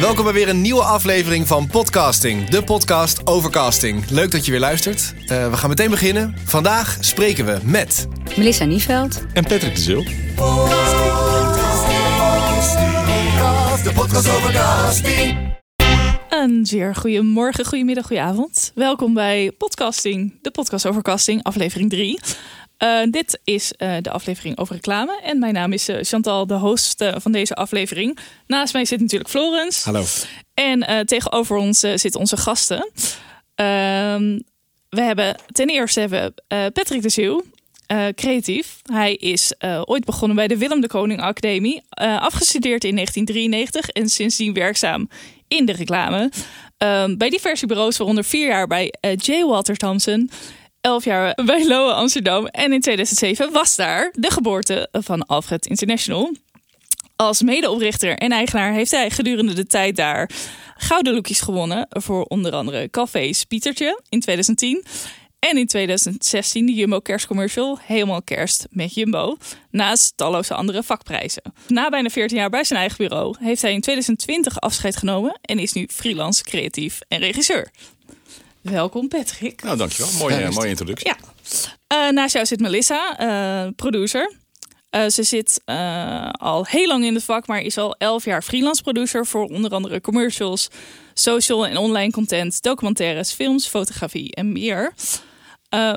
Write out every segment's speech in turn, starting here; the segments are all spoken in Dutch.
Welkom bij weer een nieuwe aflevering van Podcasting, de podcast over casting. Leuk dat je weer luistert. Uh, we gaan meteen beginnen. Vandaag spreken we met... Melissa Nieveld. En Patrick de Zul. De podcast over casting. Een zeer goedemorgen, goedemiddag, goedenavond. Welkom bij Podcasting, de podcast over casting, aflevering 3. Uh, dit is uh, de aflevering over reclame. En mijn naam is uh, Chantal, de host van deze aflevering. Naast mij zit natuurlijk Florence. Hallo. En tegenover ons zitten onze gasten. Ehm, we hebben ten eerste hebben, Patrick de Zeeuw. creatief. Hij is ooit begonnen bij de Willem de Koning Academie. afgestudeerd in 1993 en sindsdien werkzaam in de reclame. Ehm, bij diverse bureaus, waaronder vier jaar bij J. Walter Thompson, 11 jaar bij Lowe Amsterdam. En in 2007 was daar de geboorte van Alfred International. Als medeoprichter en eigenaar heeft hij gedurende de tijd daar gouden lookjes gewonnen. Voor onder andere Cafés Pietertje in 2010. En in 2016 de Jumbo kerstcommercial Helemaal Kerst met Jumbo. Naast talloze andere vakprijzen. Na bijna 14 jaar bij zijn eigen bureau heeft hij in 2020 afscheid genomen. En is nu freelance, creatief en regisseur. Welkom Patrick. Nou, dankjewel. Mooie, mooie introductie. Ja. Uh, naast jou zit Melissa, uh, producer. Uh, ze zit al heel lang in het vak, maar is al 11 jaar freelance producer voor onder andere commercials, social en online content, documentaires, films, fotografie en meer.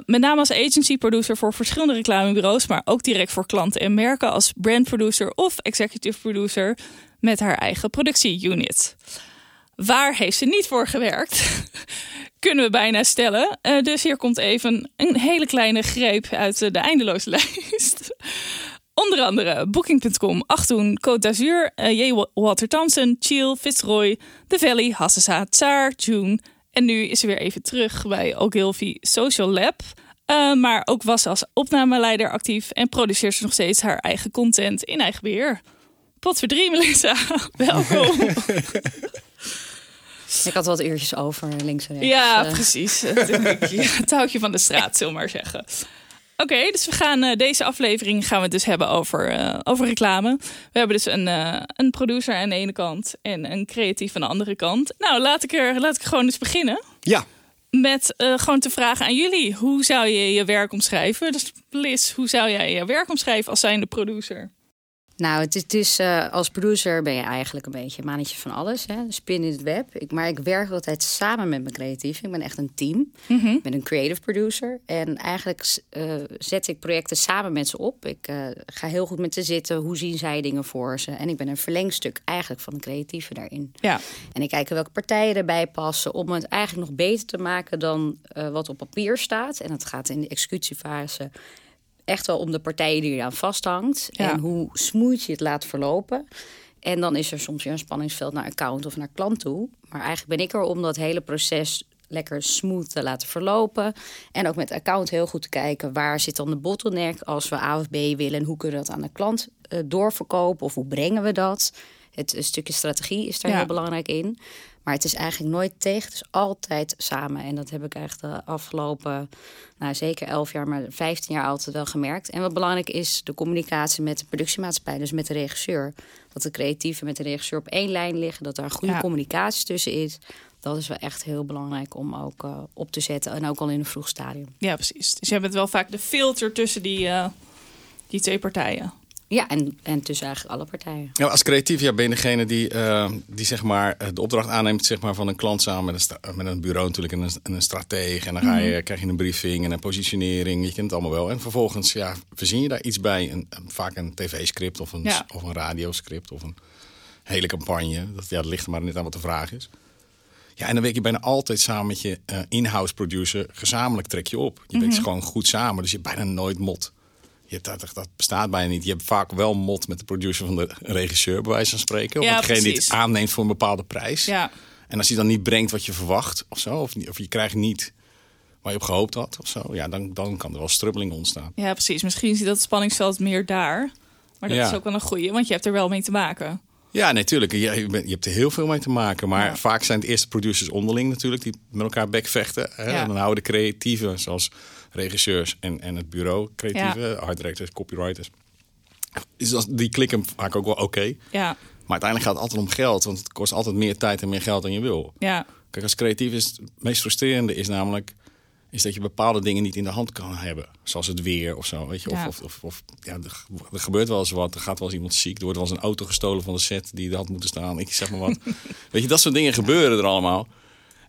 met name als agency producer voor verschillende reclamebureaus, maar ook direct voor klanten en merken als brand producer of executive producer met haar eigen productieunit. Waar heeft ze niet voor gewerkt? kunnen we bijna stellen. Uh, dus hier komt even een hele kleine greep uit uh, de eindeloze lijst. Onder andere Booking.com, Achtung, Côte d'Azur, uh, J. Walter Thompson, Chill, Fitzroy, The Valley, Hassasa, Tsar, June. En nu is ze weer even terug bij Ogilvy Social Lab. maar ook was ze als opnameleider actief en produceert ze nog steeds haar eigen content in eigen beheer. Pot voor drie, Melissa. Welkom. Ik had wat uurtjes over, links en rechts. Ja, uh. precies. het touwtje van de straat, zullen we maar zeggen. Oké, dus we gaan uh, deze aflevering gaan we het dus hebben over, uh, over reclame. We hebben dus een, een producer aan de ene kant en een creatief aan de andere kant. Nou, laat ik er laat ik gewoon eens beginnen. Ja. Met gewoon te vragen aan jullie. Hoe zou je je werk omschrijven? Dus Liz, hoe zou jij je werk omschrijven als zijnde producer? Nou, het is dus uh, als producer ben je eigenlijk een beetje een mannetje van alles. Hè? Spin in het web. Ik, maar ik werk altijd samen met mijn creatief. Ik ben echt een team. Mm -hmm. Ik ben een creative producer. En eigenlijk uh, zet ik projecten samen met ze op. Ik uh, ga heel goed met ze zitten. Hoe zien zij dingen voor ze? En ik ben een verlengstuk eigenlijk van de creatieve daarin. Ja. En ik kijk welke partijen erbij passen om het eigenlijk nog beter te maken dan wat op papier staat. En dat gaat in de executiefase echt wel om de partijen die je aan vasthangt. En hoe smooth je het laat verlopen. En dan is er soms weer een spanningsveld naar account of naar klant toe. Maar eigenlijk ben ik er om dat hele proces lekker smooth te laten verlopen. En ook met account heel goed te kijken waar zit dan de bottleneck als we A of B willen. En hoe kunnen we dat aan de klant uh, doorverkopen of hoe brengen we dat. Het stukje strategie is daar ja. heel belangrijk in. Maar het is eigenlijk nooit tegen, het is altijd samen. En dat heb ik echt de afgelopen, nou zeker elf jaar, maar 15 jaar altijd wel gemerkt. En wat belangrijk is, de communicatie met de productiemaatschappij, dus met de regisseur. Dat de creatieve met de regisseur op één lijn liggen, dat er een goede ja. communicatie tussen is. Dat is wel echt heel belangrijk om ook uh, op te zetten. En ook al in een vroeg stadium. Ja, precies. Dus je hebt wel vaak de filter tussen die, uh, die twee partijen. Ja, en, en tussen eigenlijk alle partijen. Ja, als creatief ja, ben je degene die, uh, die zeg maar, de opdracht aanneemt zeg maar, van een klant samen met een, met een bureau natuurlijk en een, en een stratege. En dan ga je, mm -hmm. krijg je een briefing en een positionering. Je kent het allemaal wel. En vervolgens ja, verzin je daar iets bij. Een, vaak een tv-script of een, ja. of een radioscript of een hele campagne. Dat, ja, dat ligt er maar net aan wat de vraag is. Ja, en dan werk je bijna altijd samen met je uh, in-house producer. Gezamenlijk trek je op. Je mm -hmm. werkt gewoon goed samen, dus je hebt bijna nooit mot. Je hebt dat, dat bestaat bijna niet. Je hebt vaak wel mot met de producer van de regisseur, bij wijze van spreken. Of ja, degene die het aanneemt voor een bepaalde prijs. Ja. En als hij dan niet brengt wat je verwacht of zo, of, of je krijgt niet waar je op gehoopt had of zo, ja, dan, dan kan er wel strubbeling ontstaan. Ja, precies. Misschien zit dat spanningsveld meer daar. Maar dat ja. is ook wel een goede, want je hebt er wel mee te maken. Ja, natuurlijk. Je, je, je, hebt er heel veel mee te maken. Maar ja. vaak zijn het eerste producers onderling natuurlijk die met elkaar bekvechten. Hè? Ja. En dan houden de creatieven, zoals regisseurs en, en het bureau, creatieve, ja. art directors, copywriters. Dus die klikken vaak ook wel oké. Okay. Ja. Maar uiteindelijk gaat het altijd om geld. Want het kost altijd meer tijd en meer geld dan je wil. Ja, Kijk, als creatief is het meest frustrerende is namelijk is dat je bepaalde dingen niet in de hand kan hebben. Zoals het weer of zo. Weet je? Of, Ja. of, of, of ja, er, er gebeurt wel eens wat. Er gaat wel eens iemand ziek. Er wordt wel eens een auto gestolen van de set die er had moeten staan. Ik zeg maar wat. weet je, dat soort dingen gebeuren er allemaal.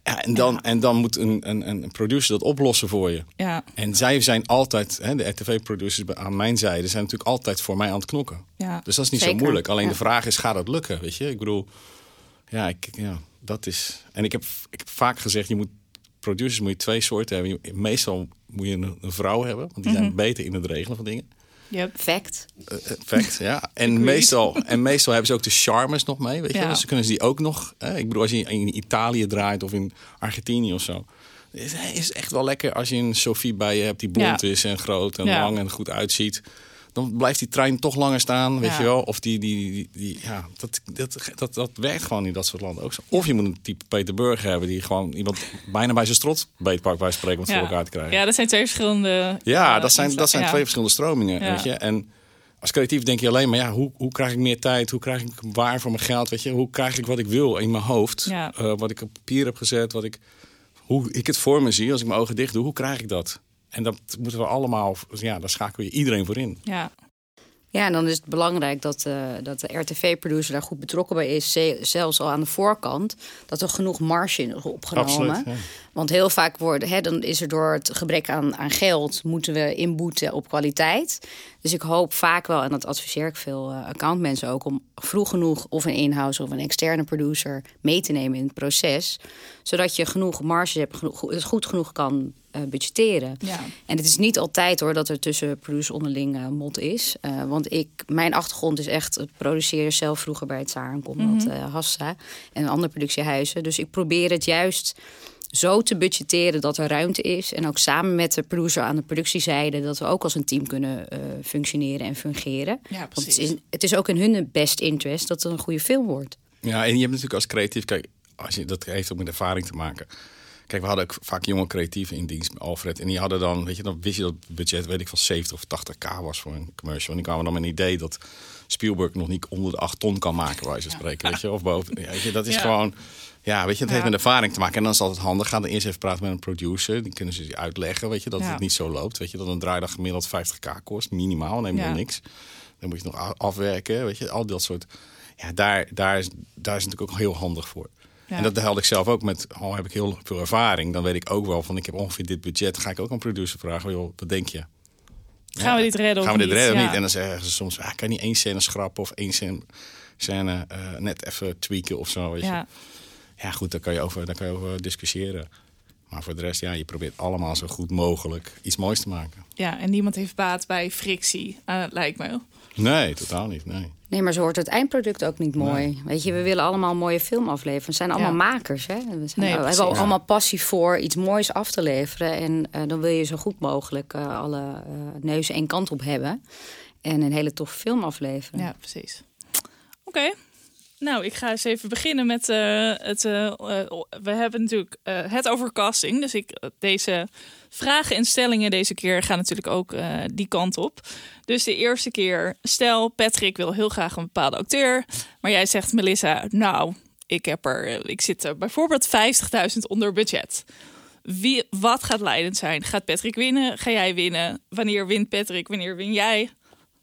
Ja, en, dan, en dan moet een, een, een producer dat oplossen voor je. ja, En zij zijn altijd, hè, de RTV-producers aan mijn zijde, zijn natuurlijk altijd voor mij aan het knokken. ja. Dus dat is niet Zeker, zo moeilijk. Alleen ja. de vraag is, gaat dat lukken? Weet je, ik bedoel, ja, ik, ja, dat is. En ik heb, ik heb vaak gezegd, je moet producers moet je twee soorten hebben. Je- meestal moet je een, een vrouw hebben, want die Mhm. zijn beter in het regelen van dingen. Yep. Fact. Eh, eh, fact, ja. En meestal, en meestal hebben ze ook de charmes nog mee, weet je. Ja. Dus kunnen ze die ook nog. Hè? Ik bedoel, als je in Italië draait of in Argentinië of zo. Is is echt wel lekker als je een Sophie bij je hebt die blond Ja. is en groot en Ja. lang en goed uitziet. Dan blijft die trein toch langer staan, weet Ja. je wel. Of die, die, die, die- ja, dat, dat, dat, dat werkt gewoon in dat soort landen ook zo. Of je moet een type Peter Burger hebben die gewoon iemand bijna bij zijn strot beetpakt bij spreken om het Ja. voor elkaar te krijgen. ja, dat zijn twee verschillende. Ja, eh, dat zijn, dat zijn ja. twee verschillende stromingen. Ja. Weet je? En als creatief denk je alleen maar, ja, hoe, hoe krijg ik meer tijd? Hoe krijg ik waar voor mijn geld? Weet je? Hoe krijg ik wat ik wil in mijn hoofd? Ja. Eh, wat ik op papier heb gezet, wat ik, hoe ik het voor me zie als ik mijn ogen dicht doe. Hoe krijg ik dat? En dat moeten we allemaal, ja, daar schakelen je iedereen voor in. Ja, Ja, en dan is het belangrijk dat, eh, dat de RTV-producer daar goed betrokken bij is. ze- Zelfs al aan de voorkant. Dat er genoeg marge in is opgenomen. Absoluut, ja. Want heel vaak worden, hè, dan is er door het gebrek aan, aan geld... moeten we inboeten op kwaliteit. Dus ik hoop vaak wel, en dat adviseer ik veel eh, accountmensen ook... om vroeg genoeg of een in-house of een externe producer mee te nemen in het proces. Zodat je genoeg marge hebt, genoeg, het goed genoeg kan eh, budgetteren. Ja. En het is niet altijd hoor dat er tussen producers onderling eh, mot is. Eh, want ik, mijn achtergrond is echt het produceren zelf vroeger bij het Saar en Conrad eh, Hassa en andere productiehuizen. Dus ik probeer het juist zo te budgetteren dat er ruimte is. En ook samen met de producer aan de productiezijde... dat we ook als een team kunnen eh, functioneren en fungeren. Ja, Want het precies. is, het is ook in hun best interest dat het een goede film wordt. Ja, en je hebt natuurlijk als creatief, kijk, als je, dat heeft ook met ervaring te maken. Kijk, we hadden ook vaak jonge creatieven in dienst Alfred. En die hadden dan, weet je, dan wist je dat het budget, weet ik, van 70 of 80k was voor een commercial. En die kwamen dan met een idee dat Spielberg nog niet onder de 8 ton kan maken, waar je spreken, weet je. Of boven, ja, weet je, dat is Ja. gewoon, ja, weet je, het heeft Ja. met ervaring te maken. En dan is het altijd handig, ga dan eerst even praten met een producer. Die kunnen ze je uitleggen, weet je, dat het niet zo loopt. Weet je, dat een draaidag gemiddeld 50k kost, minimaal, neem je dan niks. Dan moet je het nog afwerken, weet je, al dat soort. Ja, daar, daar, is, daar is het natuurlijk ook heel handig voor. Ja. En dat had ik zelf ook met, al heb ik heel veel ervaring, dan weet ik ook wel van, ik heb ongeveer dit budget. Ga ik ook een producer vragen, joh, wat denk je? Gaan we dit redden of Gaan we dit niet? redden of niet? En dan zeggen ze soms, ah, kan je niet één scène schrappen of één scène, scène eh, net even tweaken of zo, weet je. Ja. Ja, goed, daar kan, je over, daar kan je over discussiëren. Maar voor de rest, ja, je probeert allemaal zo goed mogelijk iets moois te maken. ja, en niemand heeft baat bij frictie, eh, lijkt me. Nee, totaal niet, nee. Nee, maar zo wordt het eindproduct ook niet mooi. Weet je, we willen allemaal een mooie film afleveren. We zijn allemaal Ja. makers. Hè? We, zijn, Nee, we precies. hebben allemaal passie voor iets moois af te leveren. En eh, dan wil je zo goed mogelijk eh, alle eh, neuzen één kant op hebben. En een hele toffe film afleveren. Ja, precies. Oké. Nou, ik ga eens even beginnen met eh, het. eh, eh, we hebben natuurlijk eh, het over casting. Dus ik, deze vragen en stellingen deze keer gaan natuurlijk ook die kant op. Dus de eerste keer, stel Patrick wil heel graag een bepaalde acteur. Maar jij zegt, Melissa, nou, ik, heb er, ik zit er bijvoorbeeld 50.000 onder budget. Wie, wat gaat leidend zijn? Gaat Patrick winnen? Ga jij winnen? Wanneer wint Patrick? Wanneer win jij?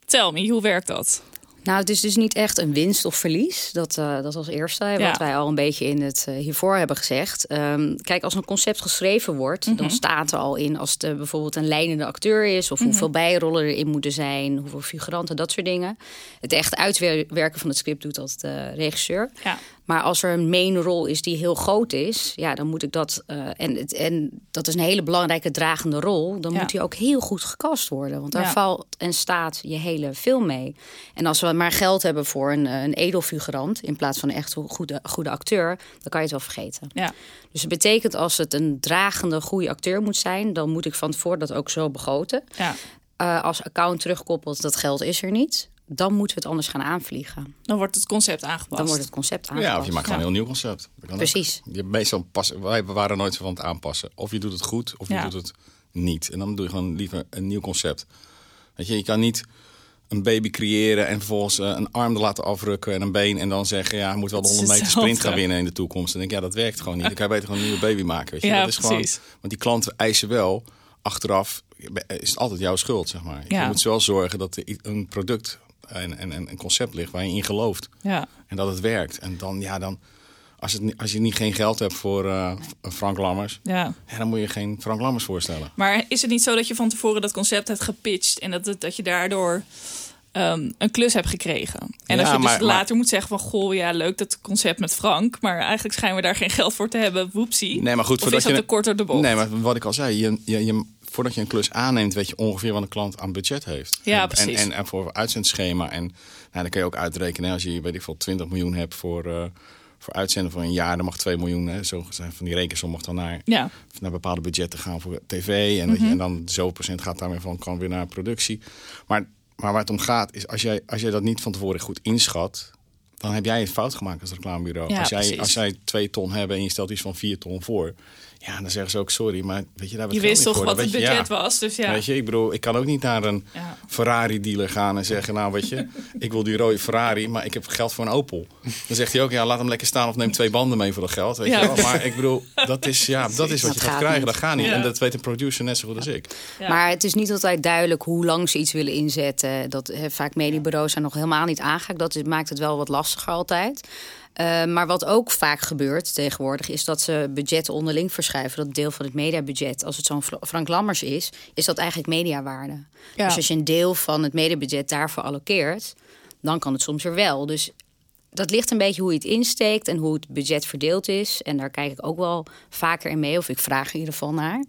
Tell me, hoe werkt dat? Nou, het is dus niet echt een winst of verlies. Dat, eh, dat als eerste, Ja. wat wij al een beetje in het eh, hiervoor hebben gezegd. Ehm, kijk, als een concept geschreven wordt, Mhm. dan staat er al in als het bijvoorbeeld een leidende acteur is, of Mhm. hoeveel bijrollen erin moeten zijn, hoeveel figuranten, dat soort dingen. Het echt uitwerken van het script doet dat de regisseur. Ja. Maar als er een main rol is die heel groot is, ja, dan moet ik dat. eh, en, en dat is een hele belangrijke dragende rol. Dan Ja. moet die ook heel goed gecast worden. Want daar Ja. valt en staat je hele film mee. En als we maar geld hebben voor een, eh, een edelfigurant in plaats van een echt goede, goede acteur, dan kan je het wel vergeten. Ja. Dus het betekent als het een dragende, goede acteur moet zijn, dan moet ik van tevoren dat ook zo begroten. Ja, Eh, als account terugkoppelt, dat geld is er niet. Dan moeten we het anders gaan aanvliegen. dan wordt het concept aangepast. Dan wordt het concept aangepast. Ja, of je maakt gewoon een heel nieuw concept. Ook. Precies. Je meestal pas, wij waren nooit zo van het aanpassen. Of je doet het goed, of je Ja. doet het niet. En dan doe je gewoon liever een nieuw concept. Weet je, je kan niet een baby creëren en vervolgens eh, een arm er laten afrukken en een been en dan zeggen ja, hij moet wel de Het is 100 meter sprint gaan winnen in de toekomst. En dan denk ik, ja, dat werkt gewoon niet. Dan kan je beter gewoon een nieuwe baby maken. Weet je? Ja, dat is gewoon, precies. want die klanten eisen wel achteraf is het altijd jouw schuld, zeg maar. Je moet wel zorgen dat er een product en, en, en een concept ligt waar je in gelooft Ja. en dat het werkt. En dan, ja, dan als, het, als je niet geen geld hebt voor eh, Frank Lammers, ja. ja, dan moet je geen Frank Lammers voorstellen. Maar is het niet zo dat je van tevoren dat concept hebt gepitcht en dat, het, dat je daardoor ehm, een klus hebt gekregen? En Ja, als je dus maar- maar- later moet zeggen van goh, ja, leuk dat concept met Frank, maar eigenlijk schijnen we daar geen geld voor te hebben. Woepsie. Nee, maar goed, of is dat je te kort door de bocht? Nee, maar wat ik al zei, je, je, je, voordat je een klus aanneemt, weet je ongeveer wat een klant aan budget heeft. Ja, en, precies. En, en voor uitzendschema. En nou, dan kun je ook uitrekenen, als je weet ik veel 20 miljoen hebt voor, eh, voor uitzenden van een jaar, dan mag 2 miljoen, hè, zo gezegd, van die rekensom mag dan naar, Ja, naar bepaalde budgetten gaan voor tv. En, weet Mhm. je, en dan zo procent gaat daarmee van kan weer naar productie. Maar, maar waar het om gaat, is als jij, als jij dat niet van tevoren goed inschat. Dan heb jij een fout gemaakt als reclamebureau. Ja, als, jij, precies. als jij twee ton hebben en je stelt iets van vier ton voor. Ja, dan zeggen ze ook sorry, maar weet je, daar je wist toch wat het budget ja. was, dus ja. Weet je, ik bedoel, ik kan ook niet naar een Ja. Ferrari dealer gaan en zeggen, nou weet je, ik wil die rode Ferrari, maar ik heb geld voor een Opel. Dan zegt hij ook, ja, laat hem lekker staan of neem twee banden mee voor dat geld. Weet Ja. je wel? Maar ik bedoel, dat is, ja, dat is wat Dat je gaat gaat krijgen. niet. Dat gaat niet. Ja. En dat weet een producer net zo goed als ik. Ja. Maar het is niet altijd duidelijk hoe lang ze iets willen inzetten. Dat, eh, vaak mediebureaus zijn nog helemaal niet aangehaakt. Dat is- maakt het wel wat lastiger altijd. Eh, maar wat ook vaak gebeurt tegenwoordig... is dat ze budgetten onderling verschuiven. Dat deel van het mediabudget, als het zo'n Fra- Frank Lammers is... is dat eigenlijk mediawaarde. Ja. Dus als je een deel van het mediabudget daarvoor allokeert... dan kan het soms weer wel. Dus dat ligt een beetje hoe je het insteekt en hoe het budget verdeeld is. En daar kijk ik ook wel vaker in mee, of ik vraag er in ieder geval naar.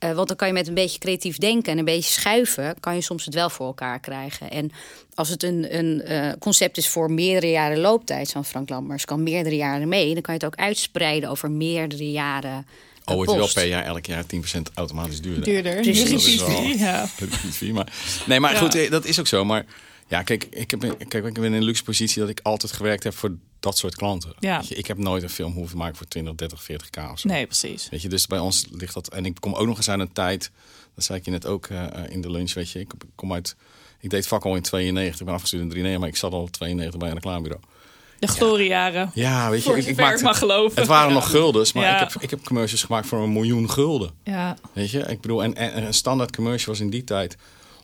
Eh, want dan kan je met een beetje creatief denken en een beetje schuiven, kan je soms het wel voor elkaar krijgen. En als het een, een eh, concept is voor meerdere jaren looptijd, zo'n Frank Lammers kan meerdere jaren mee, dan kan je het ook uitspreiden over meerdere jaren. Oh, wordt wel post. per jaar elk jaar 10% automatisch duurder. duurder. Precies. Nu Dat is is wel- die, ja. Is maar, nee, maar Ja. goed, eh, dat is ook zo. Maar ja, kijk, ik, heb, kijk, ik ben in een luxe positie dat ik altijd gewerkt heb voor dat soort klanten. Ja. Je, ik heb nooit een film hoeven maken voor 20, 30, 40k of zo. Nee, precies. Weet je, dus bij ons ligt dat. En ik kom ook nog eens uit een tijd. Dat zei ik je net ook eh, eh, in de lunch. Weet je, ik kom uit. Ik deed vak al in 92, ik ben afgestudeerd in 93, maar ik zat al 92 bij een reclamebureau. De gloriejaren. Ja, weet je, ik, ik ik mag geloven. Het waren Ja. nog guldens, maar Ja. ik, heb, ik heb commercials gemaakt voor een miljoen gulden. Ja, Weet je, ik bedoel, en, en een standaard commercial was in die tijd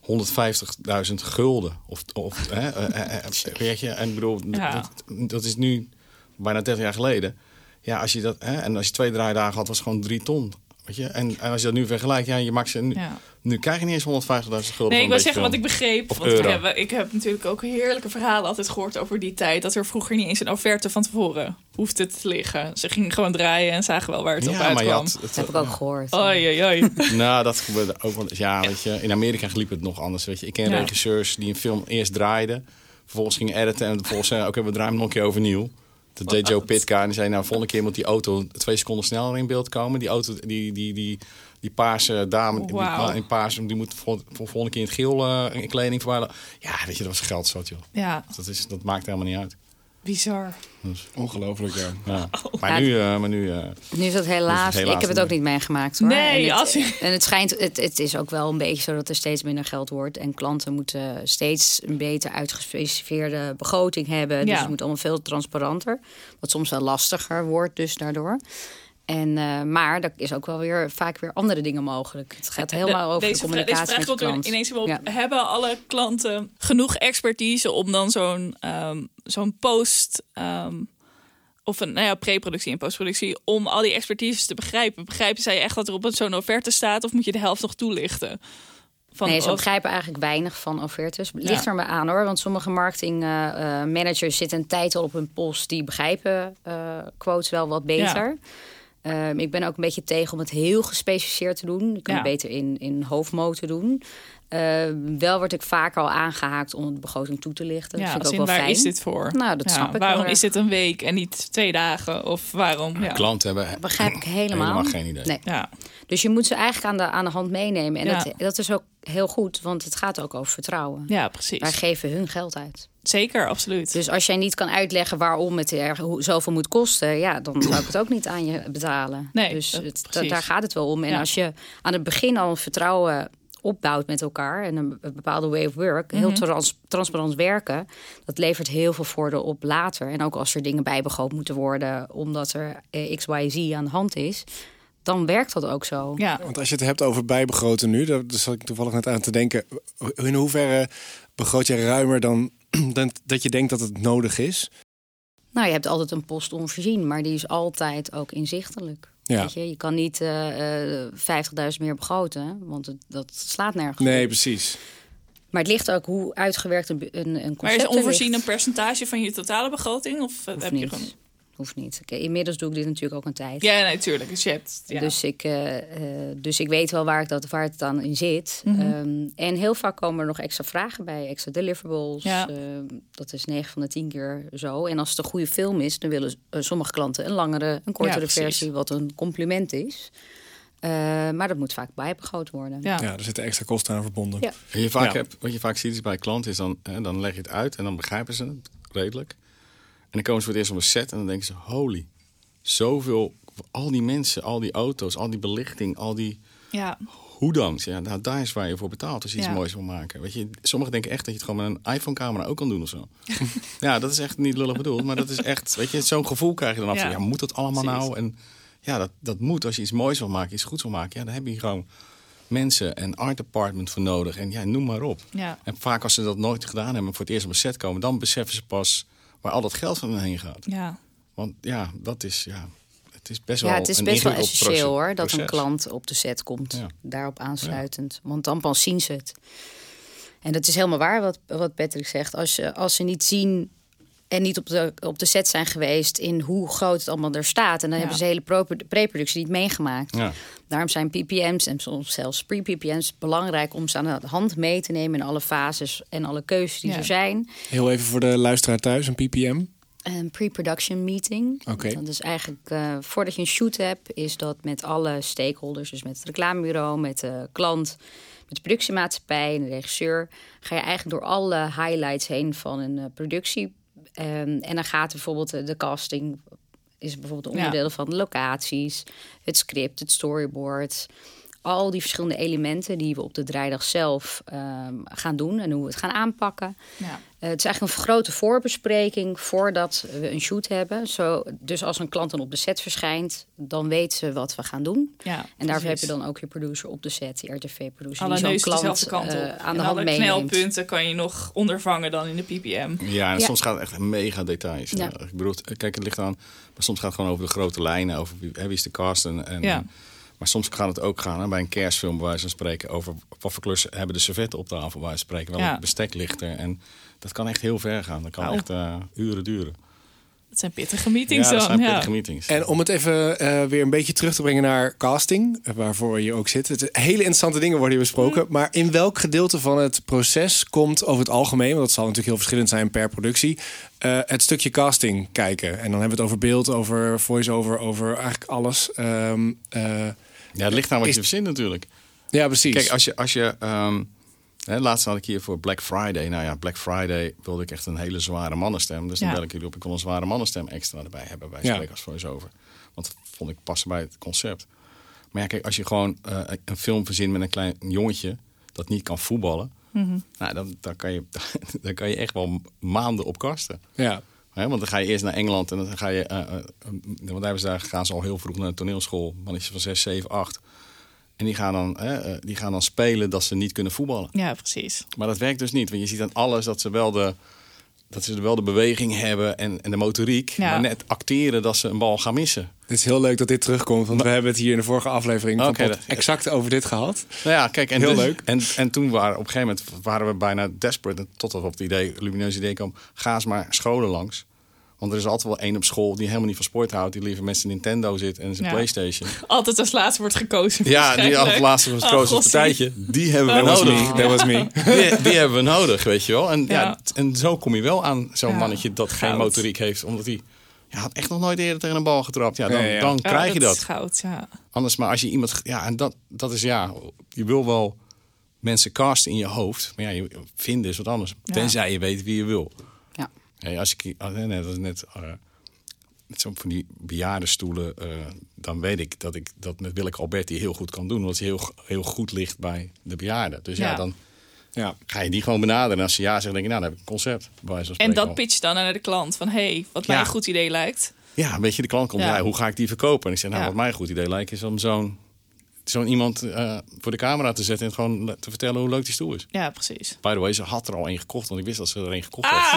150.000 gulden. Of, of hè, eh, eh, eh, weet je, en ik bedoel, Ja. dat, dat is nu bijna 30 jaar geleden. Ja, als je dat, hè, en als je twee draaidagen had, was het gewoon drie ton. Weet je, en, en als je dat nu vergelijkt, ja, je maakt ze nu, ja. nu krijg je niet eens 150.000 gulden. Nee, ik wil zeggen wat ik begreep. Want we euro. hebben, ik heb natuurlijk ook heerlijke verhalen altijd gehoord over die tijd. Dat er vroeger niet eens een offerte van tevoren hoefde te liggen. Ze gingen gewoon draaien en zagen wel waar het op Ja, maar je uitkwam. had, het, Dat heb ik ook gehoord. Oei, oei, oei. Nou, dat gebeurde ook wel. Ja, weet je, in Amerika liep het nog anders. Weet je. Ik ken Ja. regisseurs die een film eerst draaiden, vervolgens gingen editen en vervolgens zeiden: Oké, we draaien hem nog een keer overnieuw. Dat deed Joe Pitka en die zei: Nou, volgende keer moet die auto twee seconden sneller in beeld komen. Die auto, die, die, die, die paarse dame, die, Wauw. in paars, die moet voor, voor volgende keer in het geel eh, in kleding verwijden. Ja, weet je, dat was geld zat, joh. Ja, Dat, is, dat maakt helemaal niet uit. Bizar. Ongelooflijk, ja. Ja. Oh. Maar nu, eh, maar nu eh, Nu is dat helaas. helaas ik heb het ook niet meegemaakt hoor. Nee, en het, als je- en het schijnt, het, het is ook wel een beetje zo dat er steeds minder geld wordt. En klanten moeten steeds een beter uitgespecificeerde begroting hebben. Dus Ja. het moet allemaal veel transparanter. Wat soms wel lastiger wordt, dus daardoor. En, eh, maar er is ook wel weer vaak weer andere dingen mogelijk. Het gaat helemaal over de deze, vra- deze communicatie vraag met de klant. ineens op. Ja. Hebben alle klanten genoeg expertise om dan zo'n ehm, zo'n post... ehm, of een nou ja, pre-productie en postproductie... om al die expertise te begrijpen? Begrijpen zij echt dat er op een zo'n offerte staat... of moet je de helft nog toelichten? Van, nee, ze of- begrijpen eigenlijk weinig van offertes. Ligt Ja. er maar aan hoor. Want sommige marketingmanagers zitten een tijd al op hun post. Die begrijpen eh, quotes wel wat beter. Ehm, ik ben ook een beetje tegen om het heel gespecificeerd te doen. Je kan Ja. het beter in, in hoofdmo te doen. Ehm, wel word ik vaker al aangehaakt om de begroting toe te lichten. ja, dat vind ik in, ook wel waar fijn. is dit voor? Nou, dat Ja, snap ik Waarom is dit een week en niet twee dagen? Of waarom? Ja. klanten hebben Begrijp ik helemaal. helemaal geen idee. Nee. Ja. Dus je moet ze eigenlijk aan de, aan de hand meenemen. En Ja. dat, dat is ook heel goed, want het gaat ook over vertrouwen. ja, precies. Wij geven hun geld uit. Zeker, absoluut. Dus als jij niet kan uitleggen waarom het er zoveel moet kosten, ja, dan zou ik het ook niet aan je betalen. Nee, dus dat- het, da- precies. daar gaat het wel om. En Ja. als je aan het begin al vertrouwen opbouwt met elkaar en een be- bepaalde way of work, heel trans- transparant werken, dat levert heel veel voordeel op later. En ook als er dingen bijbegroot moeten worden, omdat er eh, X, Y, Z aan de hand is, dan werkt dat ook zo. Ja. Want als je het hebt over bijbegroten nu, daar zat ik toevallig net aan te denken. In hoeverre begroot je ruimer dan, dan dat je denkt dat het nodig is? Nou, je hebt altijd een post onvoorzien, maar die is altijd ook inzichtelijk. Ja. Weet je? je kan niet eh, eh, 50.000 meer begroten, want het, dat slaat nergens Nee, op. precies. Maar het ligt ook hoe uitgewerkt een, een, concept Maar is er onvoorzien ligt. een percentage van je totale begroting? Of eh, heb niet. je gewoon... Hoeft niet. Oké, inmiddels doe ik dit natuurlijk ook een tijd. Ja, natuurlijk. Dus hebt... Ja. Dus, ik, eh, eh, dus ik weet wel waar, ik dat, waar het dan in zit. Mhm. Ehm, en heel vaak komen er nog extra vragen bij, extra deliverables. Ja. Ehm, dat is 9 van de 10 keer zo. En als het een goede film is, dan willen eh, sommige klanten een langere, een kortere versie, wat een compliment is. Eh, maar dat moet vaak bijbegroot worden. ja. Ja, er zitten extra kosten aan verbonden. Ja. En je vaak Ja. hebt, wat je vaak ziet is bij klanten is dan, hè, dan leg je het uit en dan begrijpen ze het redelijk. En dan komen ze voor het eerst op een set en dan denken ze, holy, zoveel, al die mensen, al die auto's, al die belichting, al die ja. hoedangs. Ja, nou, daar is waar je voor betaalt als je iets Ja. moois wil maken. Weet je, sommigen denken echt dat je het gewoon met een iPhone-camera ook kan doen of zo. ja, dat is echt niet lullig bedoeld, maar dat is echt, weet je, zo'n gevoel krijg je dan af. Ja. Ja, moet dat allemaal Precies. nou? En ja, dat, dat moet als je iets moois wil maken, iets goeds wil maken. Ja, dan heb je gewoon mensen en art department voor nodig. En ja, noem maar op. Ja. En vaak als ze dat nooit gedaan hebben, voor het eerst op een set komen, dan beseffen ze pas waar al dat geld van hen heen gaat. ja. Want ja, dat is, ja, het is best wel Ja, het is een best wel essentieel hoor, dat een klant op de set komt. Ja. Daarop aansluitend. Want dan pas zien ze het. En dat is helemaal waar wat, wat Patrick zegt. Als, je, als ze niet zien en niet op de, op de set zijn geweest in hoe groot het allemaal er staat. En dan Ja. hebben ze de hele pro- pre-productie niet meegemaakt. Ja. Daarom zijn PPM's en soms zelfs pre-PPM's belangrijk om ze aan de hand mee te nemen in alle fases en alle keuzes die Ja. er zijn. Heel even voor de luisteraar thuis, een ppm. Een pre-production meeting. Oké. Dat is eigenlijk eh, voordat je een shoot hebt, is dat met alle stakeholders, dus met het reclamebureau, met de klant, met de productiemaatschappij en de regisseur, ga je eigenlijk door alle highlights heen van een eh, productie. Ehm, en dan gaat bijvoorbeeld de casting, is bijvoorbeeld Ja. onderdeel van de locaties, het script, het storyboard. Al die verschillende elementen die we op de draaidag zelf ehm, gaan doen en hoe we het gaan aanpakken. Ja. Eh, het is eigenlijk een grote voorbespreking voordat we een shoot hebben. Zo, dus als een klant dan op de set verschijnt, dan weet ze wat we gaan doen. Ja, en daarvoor heb je dan ook je producer op de set, die RTV-producer, Alle die zo'n klant dezelfde kant op. eh, aan en de hand alle meeneemt. knelpunten kan je nog ondervangen dan in de PPM. Ja, en Ja. soms gaat het echt mega details. Ja. Ik bedoel, kijk, het ligt aan. Maar soms gaat het gewoon over de grote lijnen, over wie is de cast. En, en, Ja. Maar soms gaat het ook gaan hè, bij een kerstfilm, bij wijze van spreken, over wat voor klus hebben de servetten op tafel, bij wijze van spreken. Wel Ja. het bestek ligt er. En dat kan echt heel ver gaan. Dat kan echt eh, uren duren. Dat zijn pittige meetings ja, dat dan. zijn ja. pittige meetings. En om het even eh, weer een beetje terug te brengen naar casting, eh, waarvoor je ook zit. Het, hele interessante dingen worden hier besproken. Maar in welk gedeelte van het proces komt over het algemeen, want dat zal natuurlijk heel verschillend zijn per productie, eh, het stukje casting kijken? En dan hebben we het over beeld, over voice-over, over eigenlijk alles. Ehm, eh, ja, het ligt aan wat is- je verzint natuurlijk. ja, precies. Kijk, als je, als je ehm, hè, laatst had ik hier voor Black Friday. Nou ja, Black Friday wilde ik echt een hele zware mannenstem. Dus dan Ja. bel ik jullie op. Ik wil een zware mannenstem extra erbij hebben bij Ja. Spreek als voice-over. Want dat vond ik passen bij het concept. Maar ja, kijk, als je gewoon eh, een film verzint met een klein jongetje dat niet kan voetballen. Mhm. Nou, dan, dan, kan je, dan kan je echt wel maanden op kasten. ja. Hè, want dan ga je eerst naar Engeland en dan ga je. eh, eh, want daar hebben ze daar gaan ze al heel vroeg naar de toneelschool. Mannetjes van 6, 7, 8. En die gaan, dan, hè, eh, die gaan dan spelen dat ze niet kunnen voetballen. Ja, precies. Maar dat werkt dus niet. Want je ziet aan alles dat ze wel de, dat ze wel de beweging hebben en, en de motoriek. Ja. Maar net acteren dat ze een bal gaan missen. Het is heel leuk dat dit terugkomt, want we hebben het hier in de vorige aflevering van dat- exact over dit gehad. Nou ja, kijk, en Heel dus- leuk. En, en toen waren op een gegeven moment waren we bijna desperate. Totdat we op het idee, lumineuze idee kwam. Ga eens maar scholen langs. Want er is altijd wel één op school die helemaal niet van sport houdt. Die liever met zijn Nintendo zit en zijn Ja. Playstation. Altijd als laatste wordt gekozen. Ja, die als laatste het Oh, koos gossie. partijtje. Die hebben we That was nodig. me, that was me. Die, die hebben we nodig, weet je wel. En, ja. En zo kom je wel aan zo'n Ja, mannetje dat geen motoriek heeft. Omdat hij ja, had echt nog nooit eerder tegen een bal getrapt. Ja, dan, Ja, ja. dan Ja, krijg je is dat. goud, ja. Anders maar als je iemand... Ja, en dat, dat is ja... Je wil wel mensen casten in je hoofd. Maar ja, je vinden is wat anders. Ja. Tenzij je weet wie je wil. Hey, als ik... nee, nee, dat is net... met zo'n van die bejaardenstoelen, eh, dan weet ik dat ik dat met Willeke Alberti heel goed kan doen. Omdat hij heel, heel goed ligt bij de bejaarden. Dus ja, Ja. dan Ja. ga je die gewoon benaderen. En als ze ja zeggen, denk ik, nou, dan heb ik een concept. En dat al. pitch dan naar de klant. Van hey, wat mij een goed idee lijkt. Ja, weet je, de klant komt, Ja. hoe ga ik die verkopen? En ik zeg, nou, wat mij een goed idee lijkt, is om zo'n zo'n iemand eh, voor de camera te zetten en gewoon te vertellen hoe leuk die stoel is. Ja, precies. By the way, ze had er al één gekocht, want ik wist dat ze er één gekocht Ah,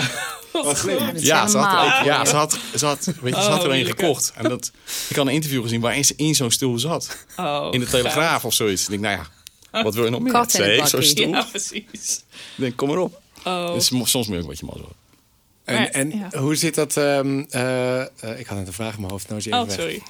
had. Is Ja, ze had, er ja, ze had, ze had, weet je, ze had er Oh, één lekker. gekocht. En dat, ik had een interview gezien waarin ze in zo'n stoel zat. Oh, In de Telegraaf of zoiets. Ik denk, nou ja, wat wil je nog meer? Het Zee, zo'n stoel. Ja, precies. Ik denk, kom maar op. Oh. Dus soms moet je ook wat je. En, Maar, en ja. hoe zit dat? ehm, eh, eh, ik had net een vraag in mijn hoofd. Nou is Oh, weg. sorry.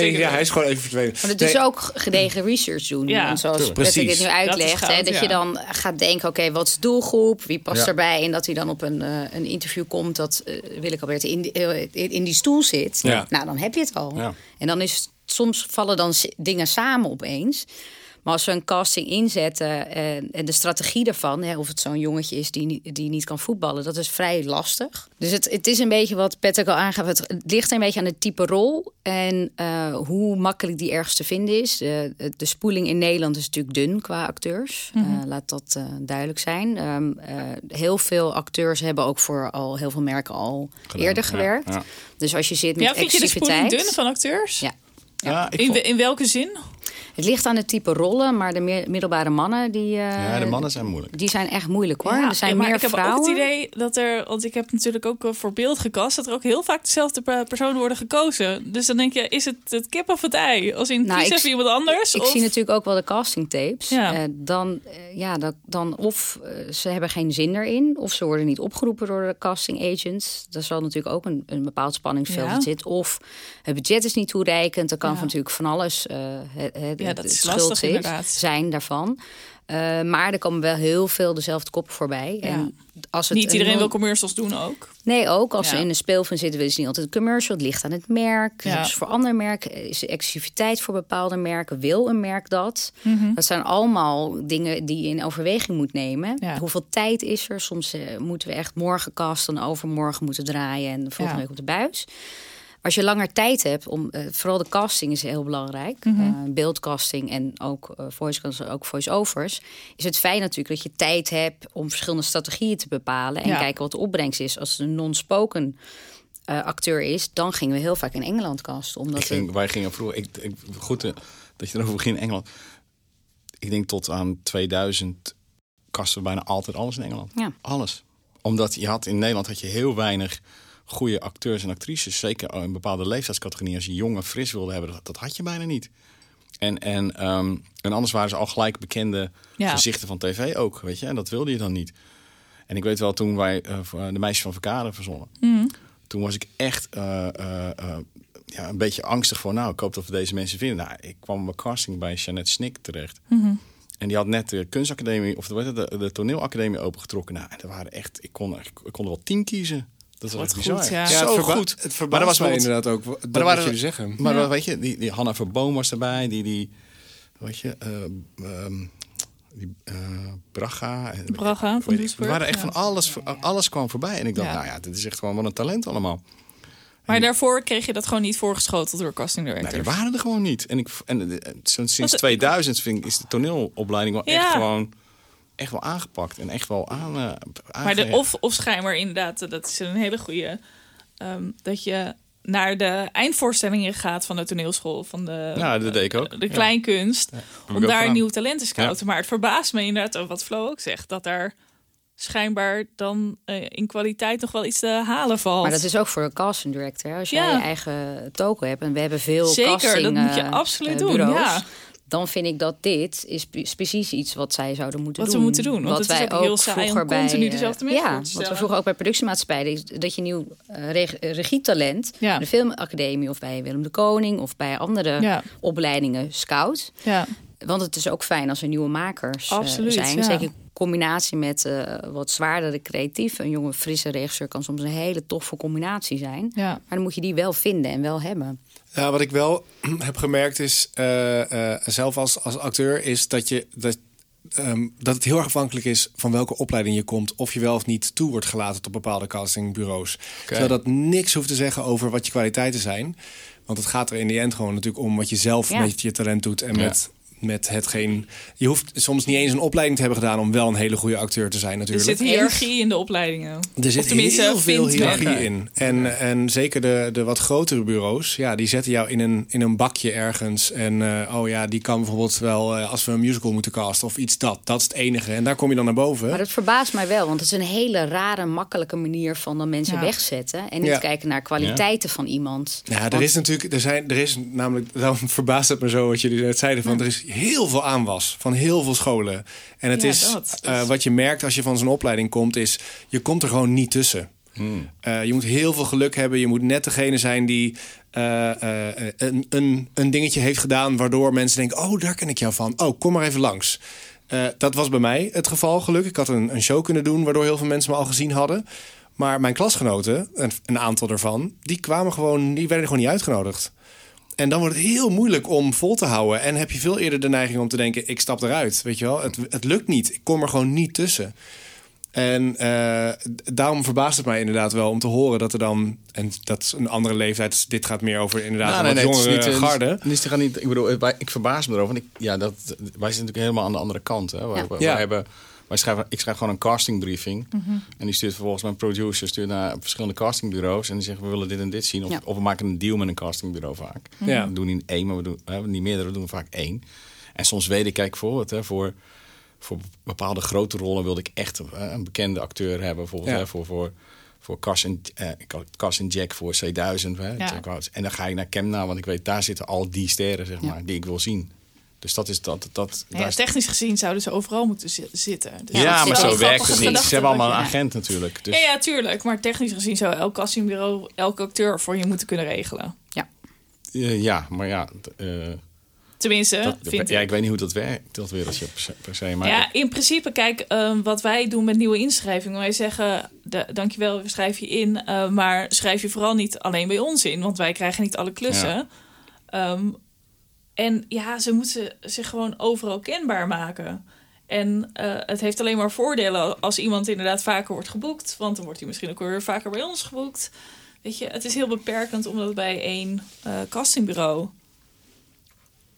Nee, ja, hij is gewoon even verdwenen. Maar het Nee, is ook gedegen research doen. Ja, Want zoals. Patrick Precies. het nu uitlegt, Dat hè, dat ja. je dan gaat denken: oké, wat is de doelgroep? Wie past Ja. erbij? En dat hij dan op een, eh, een interview komt dat uh, Willeke Alberti in, die- eh, in, in die stoel zit. Ja. Nou, dan heb je het al. Ja. En dan is soms vallen dan dingen samen opeens. Maar als we een casting inzetten en, en de strategie daarvan, hè, of het zo'n jongetje is die, niet- die niet kan voetballen, dat is vrij lastig. Dus het, het is een beetje wat Patrick al aangaf. Het, het ligt een beetje aan het type rol en eh, hoe makkelijk die ergens te vinden is. De, de spoeling in Nederland is natuurlijk dun qua acteurs. Eh, laat dat eh, duidelijk zijn. Ehm, eh, heel veel acteurs hebben ook voor al heel veel merken al eerder gewerkt. ja. Dus als je zit met Ja, vind je de spoeling dun van acteurs? Ja. Ja, ik In, in welke zin? Het ligt aan het type rollen, maar de meer- middelbare mannen die, eh, ja, de mannen zijn moeilijk. die zijn echt moeilijk hoor. Ja, er zijn maar meer ik heb ook het idee dat er, want ik heb natuurlijk ook eh, voor beeld gekast, dat er ook heel vaak dezelfde pe- personen worden gekozen. Dus dan denk je, is het het kip of het ei? Als in Nou, kies ik- even iemand anders? Ik of... zie natuurlijk ook wel de castingtapes. Ja. Eh, dan, ja, dat, dan of ze hebben geen zin erin, of ze worden niet opgeroepen door de casting agents. Daar zal natuurlijk ook een, een bepaald spanningsveld Ja. zitten. Of het budget is niet toereikend. Er kan Ja. natuurlijk van alles eh, het, het, Ja, dat is schuld lastig inderdaad. zijn daarvan. Eh, maar er komen wel heel veel dezelfde koppen voorbij. Ja. En als het Niet een iedereen wil commercials doen ook. Nee, ook als Ja. ze in een speelfilm zitten, willen ze niet altijd een commercial. Het ligt aan het merk. Ja. Ze voor ander merk is er exclusiviteit voor bepaalde merken? Wil een merk dat? Mhm. Dat zijn allemaal dingen die je in overweging moet nemen. Hoeveel tijd is er? Soms eh, moeten we echt morgen casten, overmorgen moeten draaien en de volgende week op de buis. Als je langer tijd hebt, om, eh, vooral de casting is heel belangrijk. Eh, beeldcasting en ook uh, voice ook voice-overs. Is het fijn natuurlijk dat je tijd hebt om verschillende strategieën te bepalen. En Ja. kijken wat de opbrengst is. Als het een non-spoken eh, acteur is, dan gingen we heel vaak in Engeland casten. Omdat ging, wij gingen vroeger, ik, ik, goed dat je erover begint in Engeland. Ik denk tot aan 2000 kasten we bijna altijd alles in Engeland. Ja. Alles. Omdat je had in Nederland had je heel weinig goede acteurs en actrices. Zeker in bepaalde leeftijdscategorieën. Als je jong en fris wilde hebben, dat, dat had je bijna niet. En, en, ehm, en anders waren ze al gelijk bekende Ja. gezichten van tv ook, weet je. En dat wilde je dan niet. En ik weet wel, toen wij eh, voor de meisjes van Verkade verzonnen... toen was ik echt eh, eh, eh, ja, een beetje angstig voor... nou, ik hoop dat we deze mensen vinden. Nou, ik kwam bij casting bij Jeannette Snik terecht. En die had net de kunstacademie, of de, de, de toneelacademie opengetrokken. Nou, en er waren echt, ik kon, ik kon er wel tien kiezen. Dat was goed, bizar. ja. Ja, Zo het verba- goed. Het Maar verbaast was mij inderdaad ook. Dat er waren- jullie zeggen. Maar Ja. weet je, die, die Hanna Verboom was erbij, die, die weet je, eh, ehm, die eh, Braga. en- Braga van Er waren echt ja. van alles, alles kwam voorbij. En ik dacht, Ja. nou ja, dit is echt gewoon wat een talent allemaal. Maar daarvoor kreeg je dat gewoon niet voorgeschoteld door casting directors. die waren er gewoon niet. En, ik, en eh, sinds Wat- 2000 vind ik, is de toneelopleiding wel echt gewoon echt wel aangepakt en echt wel aan. eh, Maar de, of, of schijnbaar inderdaad, eh, dat is een hele goede. ehm, dat je naar de eindvoorstellingen gaat van de toneelschool, van de, Ja, dat deed ik ook. de kleinkunst. om daar gedaan. nieuwe talenten te scouten. Maar het verbaast me inderdaad, ook wat Flo ook zegt, dat daar schijnbaar dan eh, in kwaliteit nog wel iets te halen valt. Maar dat is ook voor een casting director. Als jij Ja. je eigen token hebt en we hebben veel Zeker, casting, dat moet je eh, absoluut eh, doen, ja. Dan vind ik dat dit is, is precies iets wat zij zouden moeten Wat doen. we moeten doen, want Wat het is wij ook heel saai vroeger bij, continu eh, dezelfde mensen Ja, wat we vroeger ook bij productiemaatschappijen is dat je nieuw eh, eh, regietalent Ja. de filmacademie of bij Willem de Koning of bij andere Ja. opleidingen scout. ja. Want het is ook fijn als er nieuwe makers eh, Absoluut, zijn. ja. Zeker in combinatie met eh, wat zwaardere creatief. Een jonge, frisse regisseur kan soms een hele toffe combinatie zijn. Ja. Maar dan moet je die wel vinden en wel hebben. Ja, wat ik wel heb gemerkt is, eh, eh, zelf als, als acteur, is dat je dat ehm, dat het heel erg afhankelijk is van welke opleiding je komt, of je wel of niet toe wordt gelaten tot bepaalde castingbureaus. Terwijl dat niks hoeft te zeggen over wat je kwaliteiten zijn. Want het gaat er in die end gewoon natuurlijk om wat je zelf Ja. met je talent doet en Ja. met, met hetgeen. Je hoeft soms niet eens een opleiding te hebben gedaan om wel een hele goede acteur te zijn, Er natuurlijk. zit hiërarchie in de opleidingen. Er zit heel veel hiërarchie in. En, en zeker de, de wat grotere bureaus, ja, die zetten jou in een, in een bakje ergens. En eh, oh ja, die kan bijvoorbeeld wel, eh, als we een musical moeten casten of iets dat. Dat is het enige. En daar kom je dan naar boven. Maar dat verbaast mij wel, want het is een hele rare, makkelijke manier van dan mensen Ja. wegzetten. En niet Ja. kijken naar kwaliteiten van iemand. Ja, er Want- is natuurlijk, er zijn, er is namelijk, daarom verbaast het me zo wat jullie net zeiden, van er is heel veel aanwas van heel veel scholen. En het Ja, is, eh, wat je merkt als je van zo'n opleiding komt, is je komt er gewoon niet tussen. Eh, je moet heel veel geluk hebben. Je moet net degene zijn die eh, eh, een, een, een dingetje heeft gedaan... waardoor mensen denken, oh, daar ken ik jou van. Oh, kom maar even langs. Eh, dat was bij mij het geval, gelukkig. Ik had een, een show kunnen doen waardoor heel veel mensen me al gezien hadden. Maar mijn klasgenoten, een, een aantal daarvan... die kwamen gewoon, die werden gewoon niet uitgenodigd. En dan wordt het heel moeilijk om vol te houden. En heb je veel eerder de neiging om te denken: ik stap eruit. Weet je wel, het, het lukt niet. Ik kom er gewoon niet tussen. En eh, daarom verbaast het mij inderdaad wel om te horen dat er dan, en dat is een andere leeftijd, dus dit gaat meer over inderdaad wat het is jongere niet, garde. het is toch niet, ik bedoel, ik verbaas me erover. Want ik, ja, dat, wij zitten natuurlijk helemaal aan de andere kant. Hè. Wij, Ja. wij- Ja. wij hebben, wij schrijven, ik schrijf gewoon een castingbriefing. Mhm. En die stuurt vervolgens mijn producer stuurt naar verschillende castingbureaus. En die zeggen, we willen dit en dit zien. Of, Ja. of we maken een deal met een castingbureau vaak. Ja. We doen niet één, maar we doen hè, niet meerdere, we doen vaak één. En soms weet ik, kijk voor hè, voor, voor bepaalde grote rollen wilde ik echt eh, een bekende acteur hebben. Bijvoorbeeld Ja. hè, voor... voor voor Cas en, eh, Cas en Jack voor C1000. Hè, Ja. Jack Wouters. En dan ga ik naar Kemna, want ik weet, daar zitten al die sterren, zeg maar, die ik wil zien. Dus dat is dat. dat Ja, technisch gezien zouden ze overal moeten zi- zitten. Dus ja, maar wel zo werkt het niet. Ze hebben allemaal een agent natuurlijk. Dus, Ja, ja, tuurlijk. Maar technisch gezien zou elk castingbureau elke acteur voor je moeten kunnen regelen. Ja. Eh, ja, maar ja, eh, Tenminste, dat, vind ja, ik. ik weet niet hoe dat werkt, dat wereldje per se. Per se maar Ja, in principe, kijk, ehm, wat wij doen met nieuwe inschrijvingen. Wij zeggen, de, dankjewel, we schrijven je in. eh, maar schrijf je vooral niet alleen bij ons in. Want wij krijgen niet alle klussen. Ja. Ehm, en ja, ze moeten zich gewoon overal kenbaar maken. En eh, het heeft alleen maar voordelen als iemand inderdaad vaker wordt geboekt. Want dan wordt hij misschien ook weer vaker bij ons geboekt. Weet je, het is heel beperkend om dat bij één eh, castingbureau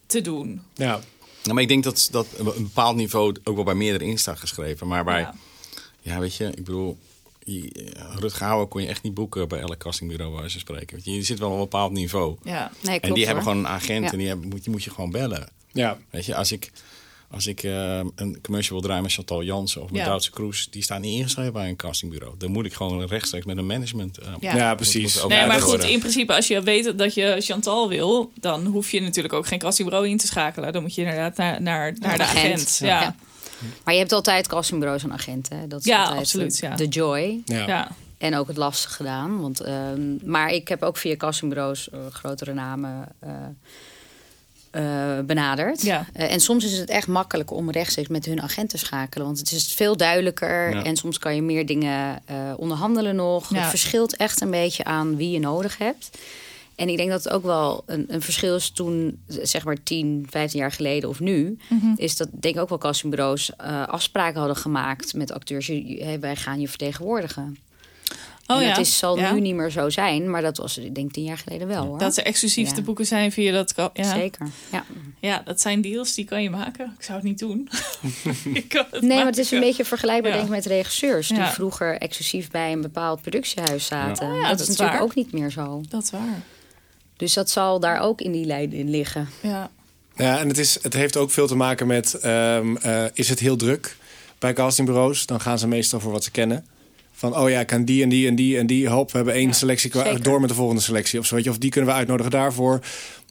te doen. Ja. Nou, maar ik denk dat, dat een bepaald niveau ook wel bij meerdere in staat geschreven. Maar bij, Ja. ja, weet je, ik bedoel, je- Rutger Hauer kon je echt niet boeken bij elk castingbureau waar ze spreken. Je, je zit wel op een bepaald niveau. Ja. Nee, klopt, en die hebben gewoon een agent Ja. en die, hebben, moet, die moet je gewoon bellen. Ja. Weet je, als ik, als ik eh, een commercial wil draaien met Chantal Jansen of met Ja. Duitse Kroes, die staan niet ingeschreven bij een castingbureau. Dan moet ik gewoon rechtstreeks met een management. eh, Ja. Precies. Nee, maar goed, in principe, als je weet dat je Chantal wil, dan hoef je natuurlijk ook geen castingbureau in te schakelen. Dan moet je inderdaad naar, naar, naar de agent. Ja. Ja. Maar je hebt altijd castingbureaus en agenten. hè. Dat is Ja, altijd absoluut, de- ja. De joy. Ja. Ja. En ook het lastig gedaan. Want, ehm, maar ik heb ook via castingbureaus eh, grotere namen eh, eh, benaderd. Ja. En soms is het echt makkelijk om rechtstreeks met hun agent te schakelen. Want het is veel duidelijker. Ja. En soms kan je meer dingen eh, onderhandelen nog. Ja. Het verschilt echt een beetje aan wie je nodig hebt. En ik denk dat het ook wel een, een verschil is toen, zeg maar 10, 15 jaar geleden of nu. Mhm. Is dat denk ik ook wel castingbureaus eh, afspraken hadden gemaakt met acteurs. Hey, wij gaan je vertegenwoordigen. Oh en ja. dat is, zal Ja. nu niet meer zo zijn, maar dat was ik denk tien jaar geleden wel hoor. Dat ze exclusief Ja. te boeken zijn via dat. Ja. Zeker. Ja. ja, dat zijn deals die kan je maken. Ik zou het niet doen. Ik kan het Nee, maar het is een beetje vergelijkbaar denk ik met regisseurs die vroeger exclusief bij een bepaald productiehuis zaten. Dat, is is natuurlijk waar. ook niet meer zo. Dat is waar. Dus dat zal daar ook in die lijn in liggen. Ja. Ja, en het, is, het heeft ook veel te maken met... ehm, eh, is het heel druk bij castingbureaus? Dan gaan ze meestal voor wat ze kennen. Van, oh ja, ik kan die en die en die en die. Hop, we hebben één Ja, selectie zeker. door met de volgende selectie. Of zo, weet je, of die kunnen we uitnodigen daarvoor.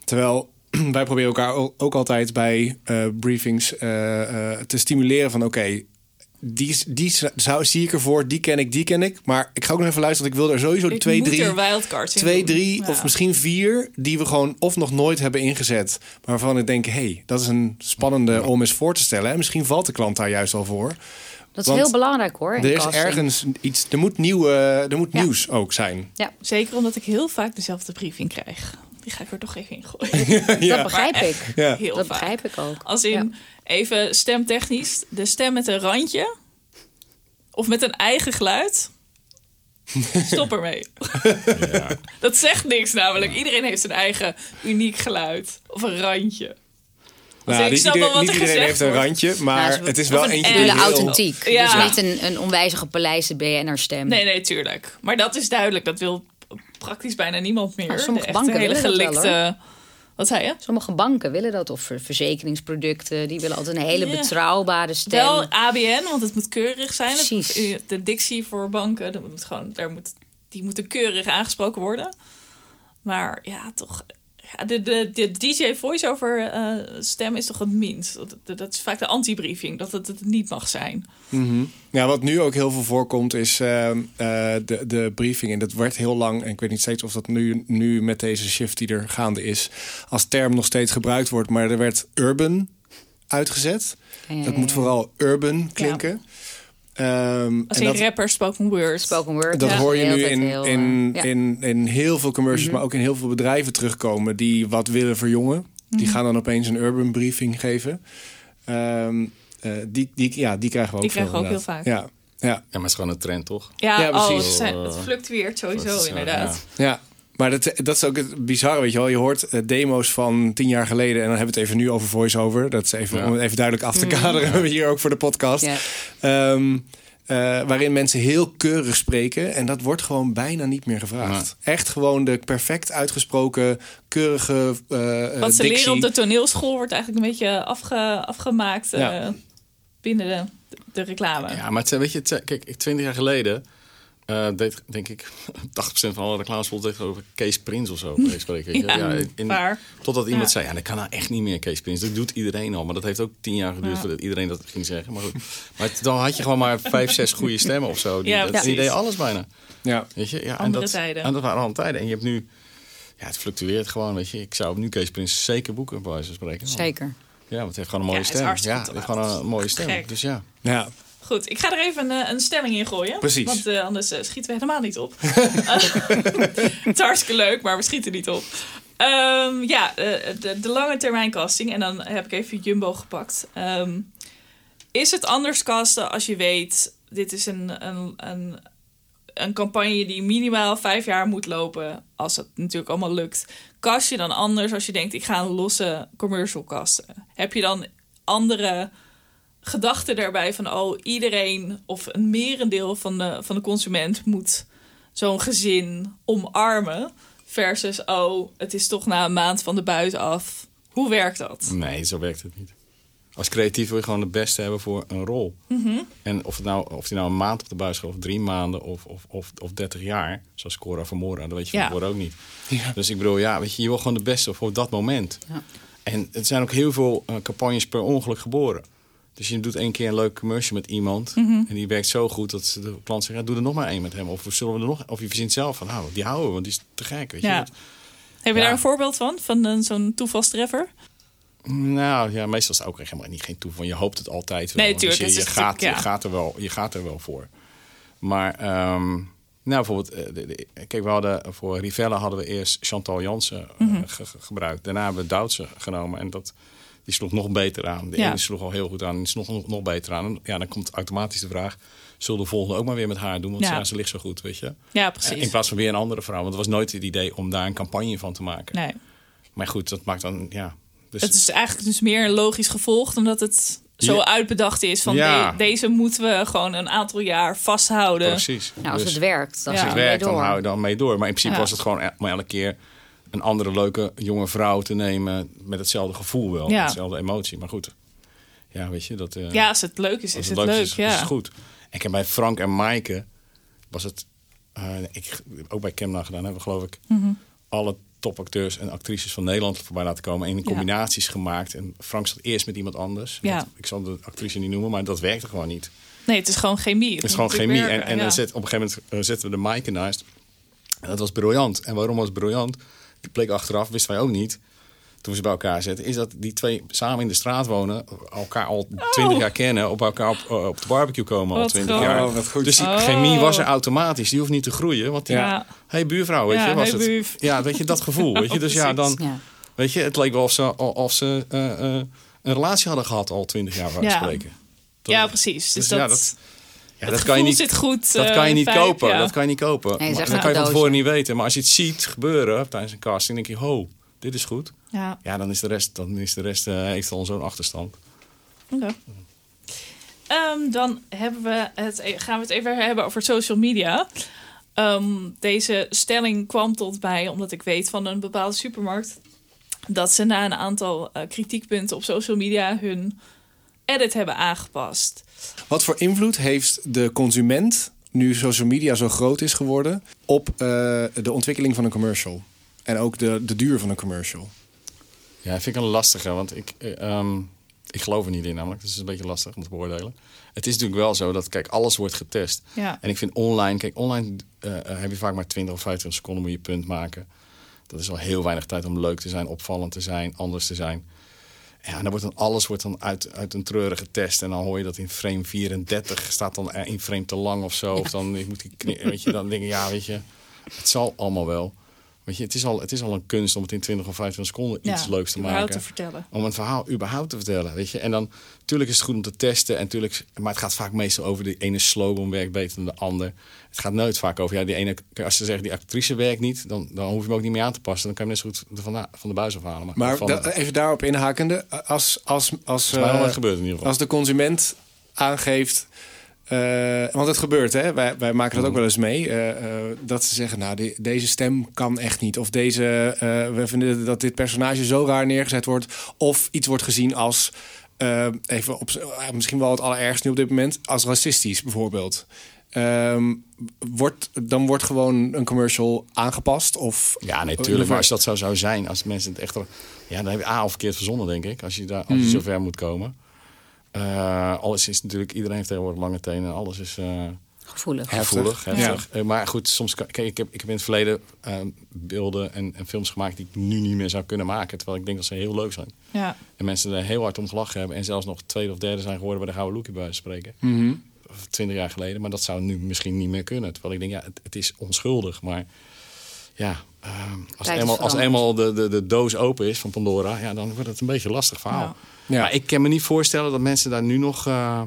Terwijl wij proberen elkaar ook altijd bij eh, briefings eh, eh, te stimuleren van... oké, die, die zou, zie ik ervoor, die ken ik, die ken ik. Maar ik ga ook nog even luisteren, want ik wil er sowieso Ik twee, drie... er wildcards in Twee, drie Ja. of misschien vier die we gewoon of nog nooit hebben ingezet. Maar waarvan ik denk, hé, hey, dat is een spannende om eens voor te stellen. En misschien valt de klant daar juist al voor. Dat is Want heel belangrijk hoor. Er is casting. ergens iets, er moet, nieuw, eh, er moet Ja. nieuws ook zijn. Ja. Zeker omdat ik heel vaak dezelfde briefing krijg. Die ga ik er toch even in gooien. Dat begrijp ik. Ja. Heel Dat vaak. begrijp ik ook. Als in, even stemtechnisch, de stem met een randje. Of met een eigen geluid. Stop ermee. Dat zegt niks namelijk. Iedereen heeft zijn eigen uniek geluid. Of een randje. Nou, ik niet snap wel iedereen, wat niet er iedereen heeft een wordt. randje, maar Nou, het is wel een eentje die heel- authentiek. Ja. Dus niet een, een onwijze gepolijste BNR-stem. Nee, nee, tuurlijk. Maar dat is duidelijk. Dat wil praktisch bijna niemand meer. Nou, sommige De banken hele willen dat wel, gelikte... Wat zei je? Sommige banken willen dat, of ver- verzekeringsproducten. Die willen altijd een hele Ja. betrouwbare stem. Wel ABN, want het moet keurig zijn. Precies. De dictie voor banken, dat moet gewoon, daar moet, die moeten keurig aangesproken worden. Maar ja, toch. De, de, de DJ voice-over eh, stem is toch het minst. Dat, dat, dat is vaak de anti-briefing, dat het het niet mag zijn. Ja, wat nu ook heel veel voorkomt is ehm, eh, de, de briefing. En dat werd heel lang, en ik weet niet steeds of dat nu, nu met deze shift die er gaande is, als term nog steeds gebruikt wordt. Maar er werd urban uitgezet. Ja, ja, Dat moet vooral urban klinken. Ehm, Als en dat, rapper spoken word. Spoken word. dat ja, hoor je nu in, heel, in, eh, ja. in, in heel veel commercials, maar ook in heel veel bedrijven terugkomen die wat willen verjongen. Die gaan dan opeens een urban briefing geven. Ehm, eh, die, die, ja, die krijgen we ook Die veel, krijgen we ook heel Ja, ja, Ja, maar het is gewoon een trend, toch? Ja, Ja, oh, precies. het, zijn- het fluctueert sowieso inderdaad. ja. Maar dat, dat is ook het bizarre, weet je wel. Je hoort eh, demo's van tien jaar geleden... en dan hebben we het even nu over voice-over. Dat is even, Ja. om het even duidelijk af te kaderen. hebben we hier ook voor de podcast. Ja. Ehm, eh, waarin mensen heel keurig spreken. En dat wordt gewoon bijna niet meer gevraagd. Echt gewoon de perfect uitgesproken, keurige eh eh, Wat ze dictie. leren op de toneelschool wordt eigenlijk een beetje afge, afgemaakt eh, binnen de, de reclame. Ja, maar het, weet je, het kijk, ik- 20 jaar geleden eh, deed, denk ik, 80% van alle reclamespots deed over Kees Prins of zo. spreken, weet je. Ja, in- waar. Totdat iemand Ja. zei, ja, dat kan nou echt niet meer Kees Prins. Dat doet iedereen al, maar dat heeft ook tien jaar geduurd Ja. voordat iedereen dat ging zeggen. Maar, goed. maar het- dan had je gewoon maar vijf, zes goede stemmen of zo. Die, Ja, dat, die deden alles bijna. Ja. Weet je? Ja, en Andere dat, tijden. En dat waren andere tijden. En je hebt nu, ja, het fluctueert gewoon, weet je. Ik zou nu Kees Prins zeker boeken, bij wijze van spreken. Zeker. Ja, want het heeft gewoon een mooie Ja, stem. hartstikke Ja, het heeft gewoon een mooie stem. Gek. Dus ja. Ja. Goed, ik ga er even een, eh, een stemming in gooien. Precies. Want eh, anders eh, schieten we helemaal niet op. het is hartstikke leuk, maar we schieten niet op. Ehm, ja, de, de lange termijn casting. En dan heb ik even Jumbo gepakt. Ehm, is het anders casten als je weet... dit is een, een, een, een campagne die minimaal vijf jaar moet lopen... als het natuurlijk allemaal lukt. Cast je dan anders als je denkt... ik ga een losse commercial casten? Heb je dan andere gedachte daarbij van oh, iedereen of een merendeel van de, van de consument moet zo'n gezin omarmen. Versus oh, het is toch na een maand van de buis af. Hoe werkt dat? Nee, zo werkt het niet. Als creatief wil je gewoon het beste hebben voor een rol. Mhm. En of, het nou, of die nou een maand op de buis gaat, of drie maanden, of, of, of, of 30 jaar, zoals Cora Vermora, dat weet je van Ja. tevoren ook niet. Dus ik bedoel, ja, weet je, je wil gewoon de beste voor dat moment. Ja. En er zijn ook heel veel eh, campagnes per ongeluk geboren. Dus je doet één keer een leuke commercial met iemand. Mhm. En die werkt zo goed dat de klant zegt: ja, doe er nog maar één met hem. Of zullen we er nog. Of je verzint zelf van: nou, die houden we, want die is te gek. Weet je? Dat- Heb je daar een voorbeeld van? Van een- zo'n toevalstreffer? Nou ja, meestal is het ook helemaal niet geen toeval. Je hoopt het altijd wel. Nee, Dus tuurlijk, je, het je, gaat, je, gaat er wel, je gaat er wel voor. Maar ehm, nou, bijvoorbeeld, eh, de- de- kijk, we hadden voor Rivella hadden we eerst Chantal Jansen eh, Mhm. ge- ge- gebruikt. Daarna hebben we Duitse genomen en dat, die sloeg nog beter aan. De Ja. ene sloeg al heel goed aan, die sloeg nog, nog beter aan. En ja, dan komt automatisch de vraag, zullen we de volgende ook maar weer met haar doen? Want Ja. ja. ze ligt zo goed, weet je. Ja, In precies. plaats van weer een andere vrouw. Want het was nooit het idee om daar een campagne van te maken. Nee. Maar goed, dat maakt dan, ja... Dus Het is eigenlijk dus meer een logisch gevolg dan dat het zo Ja. uitbedacht is. Van Ja. de- deze moeten we gewoon een aantal jaar vasthouden. Precies. Nou, als Dus- het werkt, dan het werkt, dan hou je dan mee door. Maar in principe Ja. was het gewoon el- maar elke keer een andere leuke jonge vrouw te nemen met hetzelfde gevoel wel, Ja. met dezelfde emotie. Maar goed, ja, weet je dat. eh, Ja, als het leuk is, is het leuk. is, ja. is het goed. En ik heb bij Frank en Maaike was het, eh, ik ook bij Kemna gedaan hebben, geloof ik, Mhm. alle topacteurs en actrices van Nederland voorbij laten komen en in combinaties gemaakt. En Frank zat eerst met iemand anders. Ja. Ik zal de actrice niet noemen, maar dat werkte gewoon niet. Nee, het is gewoon chemie. Het is gewoon chemie. En, en dan zet, op een gegeven moment eh, zetten we de Maaike naast. En dat was briljant. En waarom was het briljant? Bleek achteraf, wisten wij ook niet. toen ze bij elkaar zetten, is dat die twee samen in de straat wonen, elkaar al twintig jaar kennen, op elkaar op, eh, op de barbecue komen al twintig jaar. Oh, goed. Dus die Oh. chemie was er automatisch. Die hoeft niet te groeien. Want die, Ja. hey buurvrouw, weet Ja, je, was hey, het. Ja, weet je, dat gevoel. Weet je, dus ja, dan, Ja. weet je, het leek wel of ze, of ze eh, eh, een relatie hadden gehad al twintig jaar, waar Ja. spreken. Ja, precies. Dus, Dus dat, ja, dat- Ja, het dat kan je niet. zit goed. Dat eh, kan je niet kopen. ja. Dat kan je niet kopen. Nee, Maar zeg dat kan je van tevoren niet weten. Maar als je het ziet gebeuren tijdens een casting, denk je, ho, dit is goed. Ja, Ja, dan is de rest, dan is de rest eh, heeft al zo'n achterstand. oké. Ehm, dan hebben we het, gaan we het even hebben over social media. Ehm, deze stelling kwam tot mij omdat ik weet van een bepaalde supermarkt dat ze na een aantal eh, kritiekpunten op social media hun edit hebben aangepast. Wat voor invloed heeft de consument, nu social media zo groot is geworden, op eh, de ontwikkeling van een commercial? En ook de, de duur van een commercial? Ja, dat vind ik een lastige, want ik, eh, ehm, ik geloof er niet in namelijk. Dus het is een beetje lastig om te beoordelen. Het is natuurlijk wel zo dat, kijk, alles wordt getest. Ja. En ik vind online, kijk, online eh, heb je vaak maar 20 of 25 seconden moet je punt maken. Dat is al heel weinig tijd om leuk te zijn, opvallend te zijn, anders te zijn. Ja, dan wordt dan alles wordt dan uit, uit een treurige test. En dan hoor je dat in frame 34 staat dan één frame te lang of zo. Of dan moet knie, weet je, dan denk ja, weet je, het zal allemaal wel. Weet je, het is al, het is al een kunst om het in 20 of 25 seconden iets Ja, leuks te maken. te vertellen. Om een verhaal überhaupt te vertellen, weet je. En dan, natuurlijk is het goed om te testen. En tuurlijk, maar het gaat vaak meestal over de ene slogan werkt beter dan de ander. Het gaat nooit vaak over, ja, die ene, als ze zeggen die actrice werkt niet, dan, dan hoef je hem ook niet meer aan te passen. Dan kan je net zo goed van de, van de buis afhalen. Maar, Maar van, da- even daarop inhakende, als, als, als, nog eh, nooit gebeurd in ieder geval. als de consument aangeeft. Eh, want het gebeurt, hè? Wij, wij maken dat ook wel eens mee. eh, eh, dat ze zeggen, nou, de- deze stem kan echt niet. Of deze, we vinden dat dit personage zo raar neergezet wordt. Of iets wordt gezien als, even op, misschien wel het allerergste nu op dit moment, als racistisch bijvoorbeeld. Ehm, wordt, dan wordt gewoon een commercial aangepast? Of, Ja, nee, tuurlijk. Maar als dat zo zou zijn, als mensen het echt... Ja, dan heb je A, al verkeerd verzonnen, denk ik. Als je, daar, als je zover moet komen. Eh, alles is natuurlijk... Iedereen heeft tegenwoordig lange tenen. Alles is... eh, Gevoelig. Gevoelig, Ja. heftig. Eh, Maar goed, soms kan, kijk, ik, heb, ik heb in het verleden beelden en, en films gemaakt die ik nu niet meer zou kunnen maken. Terwijl ik denk dat ze heel leuk zijn. Ja. En mensen er heel hard om gelachen hebben. En zelfs nog tweede of derde zijn geworden bij de Gouden Loekie bij wijze van spreken. Mhm. Of Twintig jaar geleden. Maar dat zou nu misschien niet meer kunnen. Terwijl ik denk, ja, het, het is onschuldig. Maar ja, als, Tijd is eenmaal, als eenmaal de, de, de doos open is van Pandora... Ja, dan wordt het een beetje een lastig verhaal. Ja. Ja. Maar ik kan me niet voorstellen dat mensen daar nu nog... eh,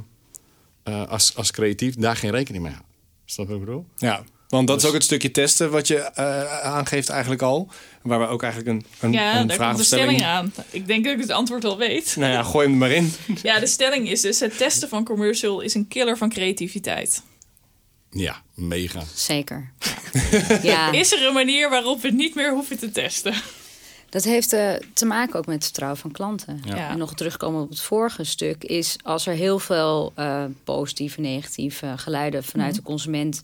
eh, als, als creatief daar geen rekening mee houden. Snap je wat ik bedoel? Ja, want dat is Dus- ook het stukje testen wat je eh, aangeeft eigenlijk al. Waar we ook eigenlijk een, een, Ja, een daar komt de vraagstelling... stelling aan. Ik denk dat ik het antwoord al weet. Nou ja, gooi hem er maar in. Ja, de stelling is dus: het testen van commercial is een killer van creativiteit. Ja, mega. Zeker. ja, Is er een manier waarop we het niet meer hoeven te testen? dat heeft eh, te maken ook met het vertrouwen van klanten. Ja. En nog terugkomen op het vorige stuk is als er heel veel eh, positieve, negatieve geluiden vanuit Mhm. de consument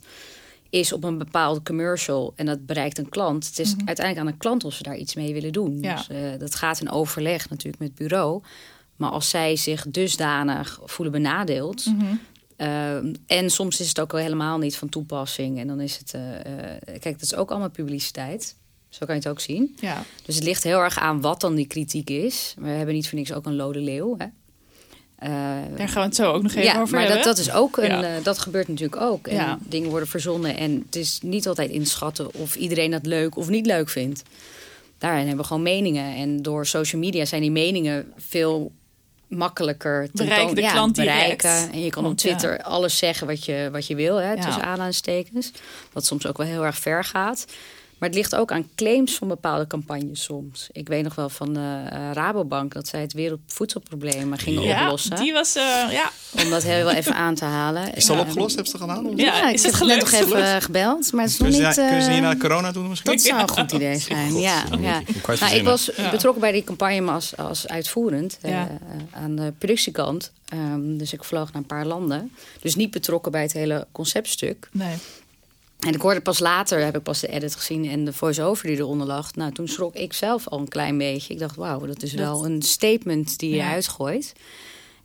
is op een bepaalde commercial en dat bereikt een klant. Het is uiteindelijk aan een klant of ze daar iets mee willen doen. Mhm. Ja. Dus, eh, dat gaat in overleg natuurlijk met het bureau. Maar als zij zich dusdanig voelen benadeeld. Mhm. Eh, en soms is het ook wel helemaal niet van toepassing. En dan is het. eh, eh, kijk, dat is ook allemaal publiciteit. Zo kan je het ook zien. Ja, Dus het ligt heel erg aan wat dan die kritiek is. We hebben niet voor niks ook een lode leeuw. Hè? Eh, daar gaan we het zo ook nog even ja, over maar hebben. dat, dat is ook een, Ja. dat gebeurt natuurlijk ook. En Ja. dingen worden verzonnen en het is niet altijd inschatten of iedereen dat leuk of niet leuk vindt. Daarin hebben we gewoon meningen en door social media zijn die meningen veel makkelijker te Bereiken de ja, klant direct. En je kan op ja. Twitter alles zeggen wat je, wat je wil, hè, Ja. tussen aanhalingstekens. Wat soms ook wel heel erg ver gaat. Maar het ligt ook aan claims van bepaalde campagnes soms. Ik weet nog wel van de eh, Rabobank dat zij het wereldvoedselprobleem gingen ja, oplossen. die was, eh, ja, Om dat heel wel even aan te halen. Is het al Ja, opgelost? Hebben ze het gedaan? Ja, Ja, is ik het heb net gelukt? nog even gebeld, maar het is nog Kunnen niet... ze, kunnen ze hier naar corona doen misschien? dat zou een goed idee zijn, ja. ja. ik Nou, was Ja. betrokken bij die campagne maar als, als uitvoerend eh, aan de productiekant. Ehm, dus ik vloog naar een paar landen. Dus niet betrokken bij het hele conceptstuk. nee. En ik hoorde pas later, heb ik pas de edit gezien en de voice-over die eronder lag. Nou, toen schrok ik zelf al een klein beetje. Ik dacht, wauw, dat is wel een statement die je Ja. uitgooit.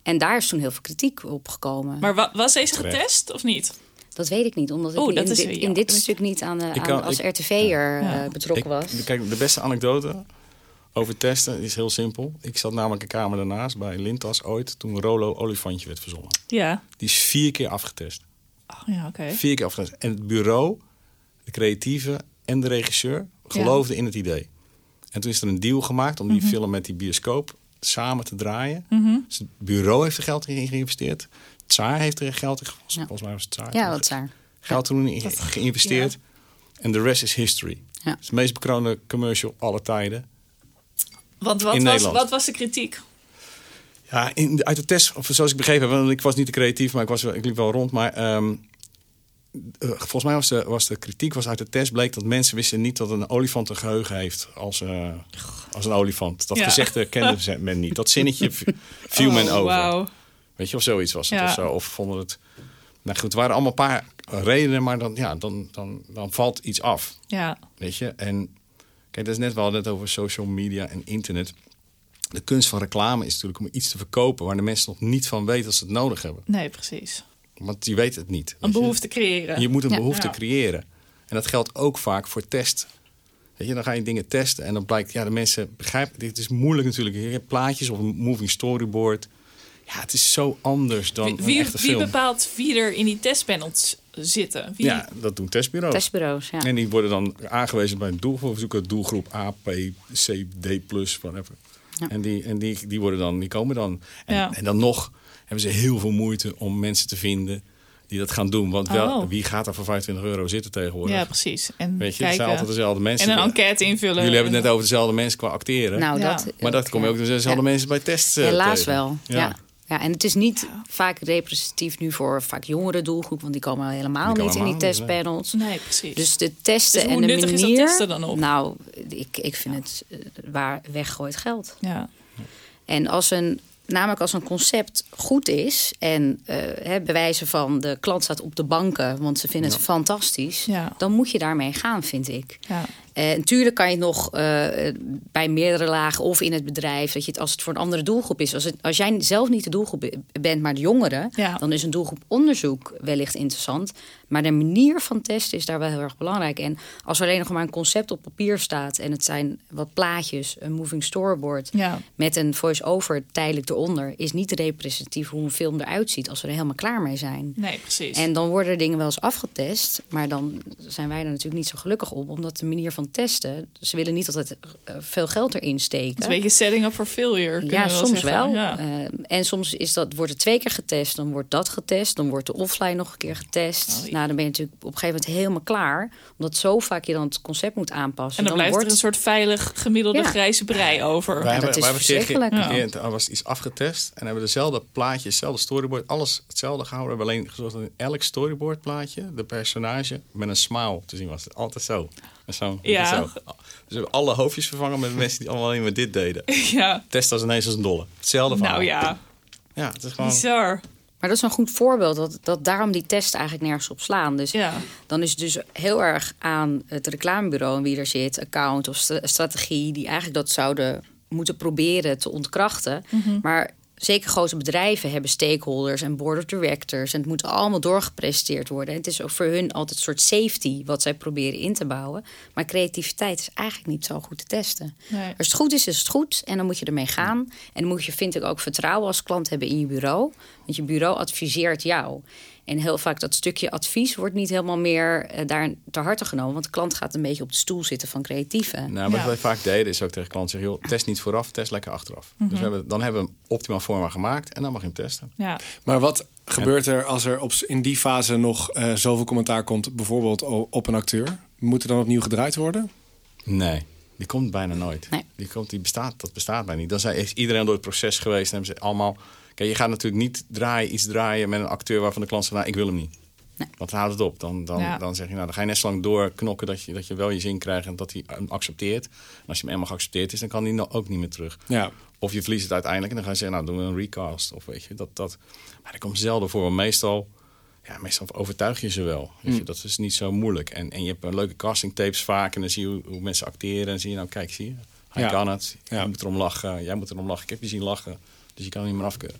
En daar is toen heel veel kritiek op gekomen. Maar wa- was deze getest of niet? Dat weet ik niet, omdat ik in, dit, in dit stuk niet aan, de, als RTV'er Ja. eh, betrokken Ik- was. Kijk, de beste anekdote Over testen is heel simpel. Ik zat namelijk een kamer daarnaast bij Lintas ooit toen Rolo Olifantje werd verzonnen. Ja. Die is vier keer afgetest. Oh, ja, oké. Vier keer. En het bureau, de creatieve en de regisseur geloofden in het idee. En toen is er een deal gemaakt om die Mhm. film met die bioscoop samen te draaien. Dus het bureau heeft er geld in geïnvesteerd. Tsaar heeft er geld in Ja. volgens mij was het Tsaar. Ja, dat. Geld toen in geïnvesteerd. En de rest is history. Ja. Het is de meest bekroonde commercial aller tijden. Want wat In was, Nederland. wat was de kritiek? Ja, in uit de test, of zoals ik begrepen heb, want ik was niet te creatief, maar ik, was, ik liep wel rond. Maar ehm, eh, volgens mij was de, was de kritiek was uit de test bleek dat mensen wisten niet dat een olifant een geheugen heeft als, eh, als een olifant. Dat Ja. gezegde kende ze- men niet. Dat zinnetje viel men Oh, over. wauw. Weet je, of zoiets was het Ja. of zo. Of vonden het. Nou goed, het waren allemaal een paar redenen, maar dan, ja, dan, dan, dan valt iets af. Ja. Weet je, en kijk, dat is net wel net over social media en internet. De kunst van reclame is natuurlijk om iets te verkopen waar de mensen nog niet van weten dat ze het nodig hebben. Nee, precies. Want die weten het niet. Een weet je. behoefte creëren. Je moet een Ja. behoefte Ja. creëren. En dat geldt ook vaak voor test. Weet je, dan ga je dingen testen en dan blijkt, ja, de mensen begrijpen. Dit is moeilijk natuurlijk. Je hebt plaatjes of een moving storyboard. Ja, het is zo anders dan Wie, een wie, echte wie film. bepaalt wie er in die testpanels zitten? Wie? Ja, dat doen testbureaus. Testbureaus, ja. En die worden dan aangewezen bij een doelgroep. We zoeken doelgroep A, P, C, D+, whatever. Ja. En, die, en die, die, worden dan, die komen dan. En, Ja. en dan nog hebben ze heel veel moeite om mensen te vinden die dat gaan doen. Want wel, Oh. wie gaat er voor 25 euro zitten tegenwoordig? Ja, precies. En Weet je, het zijn altijd dezelfde mensen. en een enquête invullen. Jullie hebben het net over dezelfde mensen qua acteren. Nou, Ja. dat, maar dat kom je ook dezelfde Ja. mensen bij tests eh, Helaas tegen. wel, ja. Ja. en het is niet vaak representatief nu voor vaak jongere doelgroep, want die komen helemaal Die niet in die testpanels. Nee, precies. Dus de testen Dus en de nuttig is dat manier. testen dan nog? Nou, ik, ik vind het eh, waar weggooit geld. ja. En als een, namelijk als een concept goed is en eh, hè, bewijzen van de klant staat op de banken, want ze vinden het fantastisch, Ja. dan moet je daarmee gaan, vind ik. En natuurlijk kan je het nog eh, bij meerdere lagen of in het bedrijf, dat je het als het voor een andere doelgroep is. Als, het, als jij zelf niet de doelgroep be- bent, maar de jongeren, Ja. dan is een doelgroep onderzoek wellicht interessant. Maar de manier van testen is daar wel heel erg belangrijk. En als er alleen nog maar een concept op papier staat en het zijn wat plaatjes, een moving storyboard Ja. met een voice-over tijdelijk eronder, is niet representatief hoe een film eruit ziet als we er helemaal klaar mee zijn. Nee, precies. En dan worden dingen wel eens afgetest, maar dan zijn wij er natuurlijk niet zo gelukkig op, omdat de manier van testen, ze willen niet altijd eh, veel geld erin steken. het is een beetje setting up for failure. Ja, we soms wel. Ja. Eh, en soms is dat, wordt het twee keer getest, dan wordt dat getest, dan wordt de offline nog een keer getest. Oh. Nou, dan ben je natuurlijk op een gegeven moment helemaal klaar, omdat zo vaak je dan het concept moet aanpassen. en dan, blijft wordt er een soort veilig gemiddelde Ja. grijze brei over. Wij Ja, hebben, dat is wij verschrikkelijk. keer- Er was iets afgetest en hebben dezelfde plaatjes, hetzelfde storyboard, alles hetzelfde gehouden. We hebben alleen gezorgd dat in elk storyboard plaatje de personage met een smile te zien was. Altijd zo. En zo, Ja. zo. Dus we hebben alle hoofdjes vervangen met mensen die allemaal alleen maar dit deden. ja. Test als ineens als een dolle. Hetzelfde verhaal. Nou ja, Ja, het is gewoon... bizar. Maar dat is een goed voorbeeld, dat, dat daarom die tests eigenlijk nergens op slaan. Dus Ja. dan is het dus heel erg aan het reclamebureau en wie er zit, account of stra- strategie, die eigenlijk dat zouden moeten proberen te ontkrachten. Mhm. Maar zeker grote bedrijven hebben stakeholders en board of directors. En het moet allemaal doorgepresenteerd worden. En het is ook voor hun altijd een soort safety wat zij proberen in te bouwen. Maar creativiteit is eigenlijk niet zo goed te testen. Nee. Als het goed is, is het goed. En dan moet je ermee gaan. En dan moet je, vind ik, ook vertrouwen als klant hebben in je bureau. Want je bureau adviseert jou. En heel vaak dat stukje advies wordt niet helemaal meer eh, daar te harte genomen. Want de klant gaat een beetje op de stoel zitten van creatieven. Nou, wat Ja. wij vaak deden is ook tegen klanten zeggen... Joh, test niet vooraf, test lekker achteraf. Mhm. Dus we hebben, dan hebben we hem optimaal forma gemaakt en dan mag je hem testen. Ja. Maar wat gebeurt er als er op, in die fase nog eh, zoveel commentaar komt, bijvoorbeeld op een acteur? Moet er dan opnieuw gedraaid worden? Nee, die komt bijna nooit. Nee. Die, komt, die bestaat, dat bestaat bijna niet. Dan zijn, is iedereen door het proces geweest en hebben ze allemaal... Kijk, je gaat natuurlijk niet draaien, iets draaien met een acteur waarvan de klant zegt... Nou, ik wil hem niet. Nee. Want dan houdt het op. Dan, dan, Ja. dan zeg je, nou, dan ga je net zo lang doorknokken dat je, dat je wel je zin krijgt en dat hij hem accepteert. En als je hem eenmaal geaccepteerd is, dan kan hij no- ook niet meer terug. Ja. Of je verliest het uiteindelijk en dan ga je zeggen, nou, doen we een recast. Of weet je, dat, dat. Maar dat komt zelden voor. Meestal, ja, meestal overtuig je ze wel. Weet je, dat is niet zo moeilijk. En, en je hebt een leuke casting tapes vaak en dan zie je hoe, hoe mensen acteren. En zie je, nou, kijk, zie je, hij Ja. kan het. Ja. Jij moet erom lachen, jij moet erom lachen. Ik heb je zien lachen, dus je kan hem niet meer afkeuren.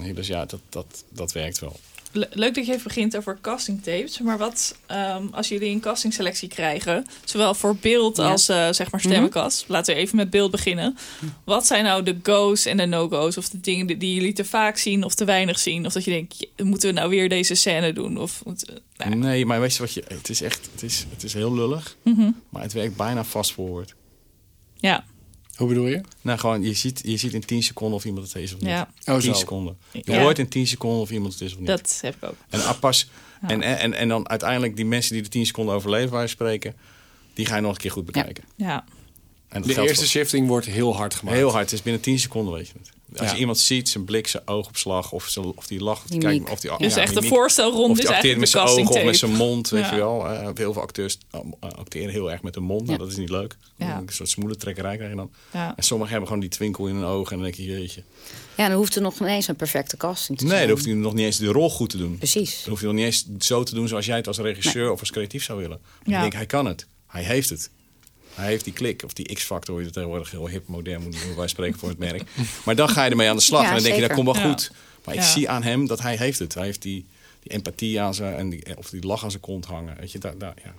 Nee, Dus ja, dat, dat, dat werkt wel. le- leuk dat je even begint over castingtapes. Maar wat ehm, als jullie een castingselectie krijgen, zowel voor beeld Ja. als eh, zeg maar stemmenkast. Laten we even met beeld beginnen. Wat zijn nou de go's en de no-go's? Of de dingen die, die jullie te vaak zien of te weinig zien? Of dat je denkt, je- moeten we nou weer deze scène doen? Of we- nou, Nee, maar weet je wat je... Het is echt... Het is, het is heel lullig. Mhm. Maar het werkt bijna fast forward. ja, Hoe bedoel je? Nou, gewoon, je ziet, je ziet in 10 seconden of iemand het is of niet. ja, Oh, 10 zo. seconden. Je Ja. hoort in 10 seconden of iemand het is of niet. dat heb ik ook. En appas. En, en, en dan uiteindelijk die mensen die de 10 seconden overleven waar je spreken, die ga je nog een keer goed bekijken. Ja, En De eerste voor- shifting wordt heel hard gemaakt. heel hard. Het is binnen 10 seconden, weet je het. Als Ja. je iemand ziet, zijn blik, zijn oogopslag, of, zijn, of die lacht, of die, of die dus ja, echt de mimiek. voorstelronde Of is die acteert eigenlijk met de zijn ogen of met zijn mond, weet Ja. je wel. Eh, heel veel acteurs uh, acteren heel erg met hun mond. Nou, dat is niet leuk. Ja. Een soort smoele trekkerij krijg je dan. Ja. En sommigen hebben gewoon die twinkel in hun ogen. En dan denk je, jeetje. Ja, dan hoeft er nog ineens een perfecte casting te Nee, zijn. dan hoeft hij nog niet eens de rol goed te doen. Precies. Dan hoef je nog niet eens zo te doen zoals jij het als regisseur of als creatief zou willen. Maar Ja. Ik denk, hij kan het. Hij heeft het. Hij heeft die klik, of die X-factor, hoe je het tegenwoordig heel hip, modern moet doen, wij spreken voor het merk. Maar dan ga je ermee aan de slag Ja, en dan denk je, dat komt wel Ja. goed. Maar ik zie aan hem dat hij heeft het. Hij heeft die, die empathie aan zijn, en die, of die lach aan zijn kont hangen. Weet je, daar, daar, ja.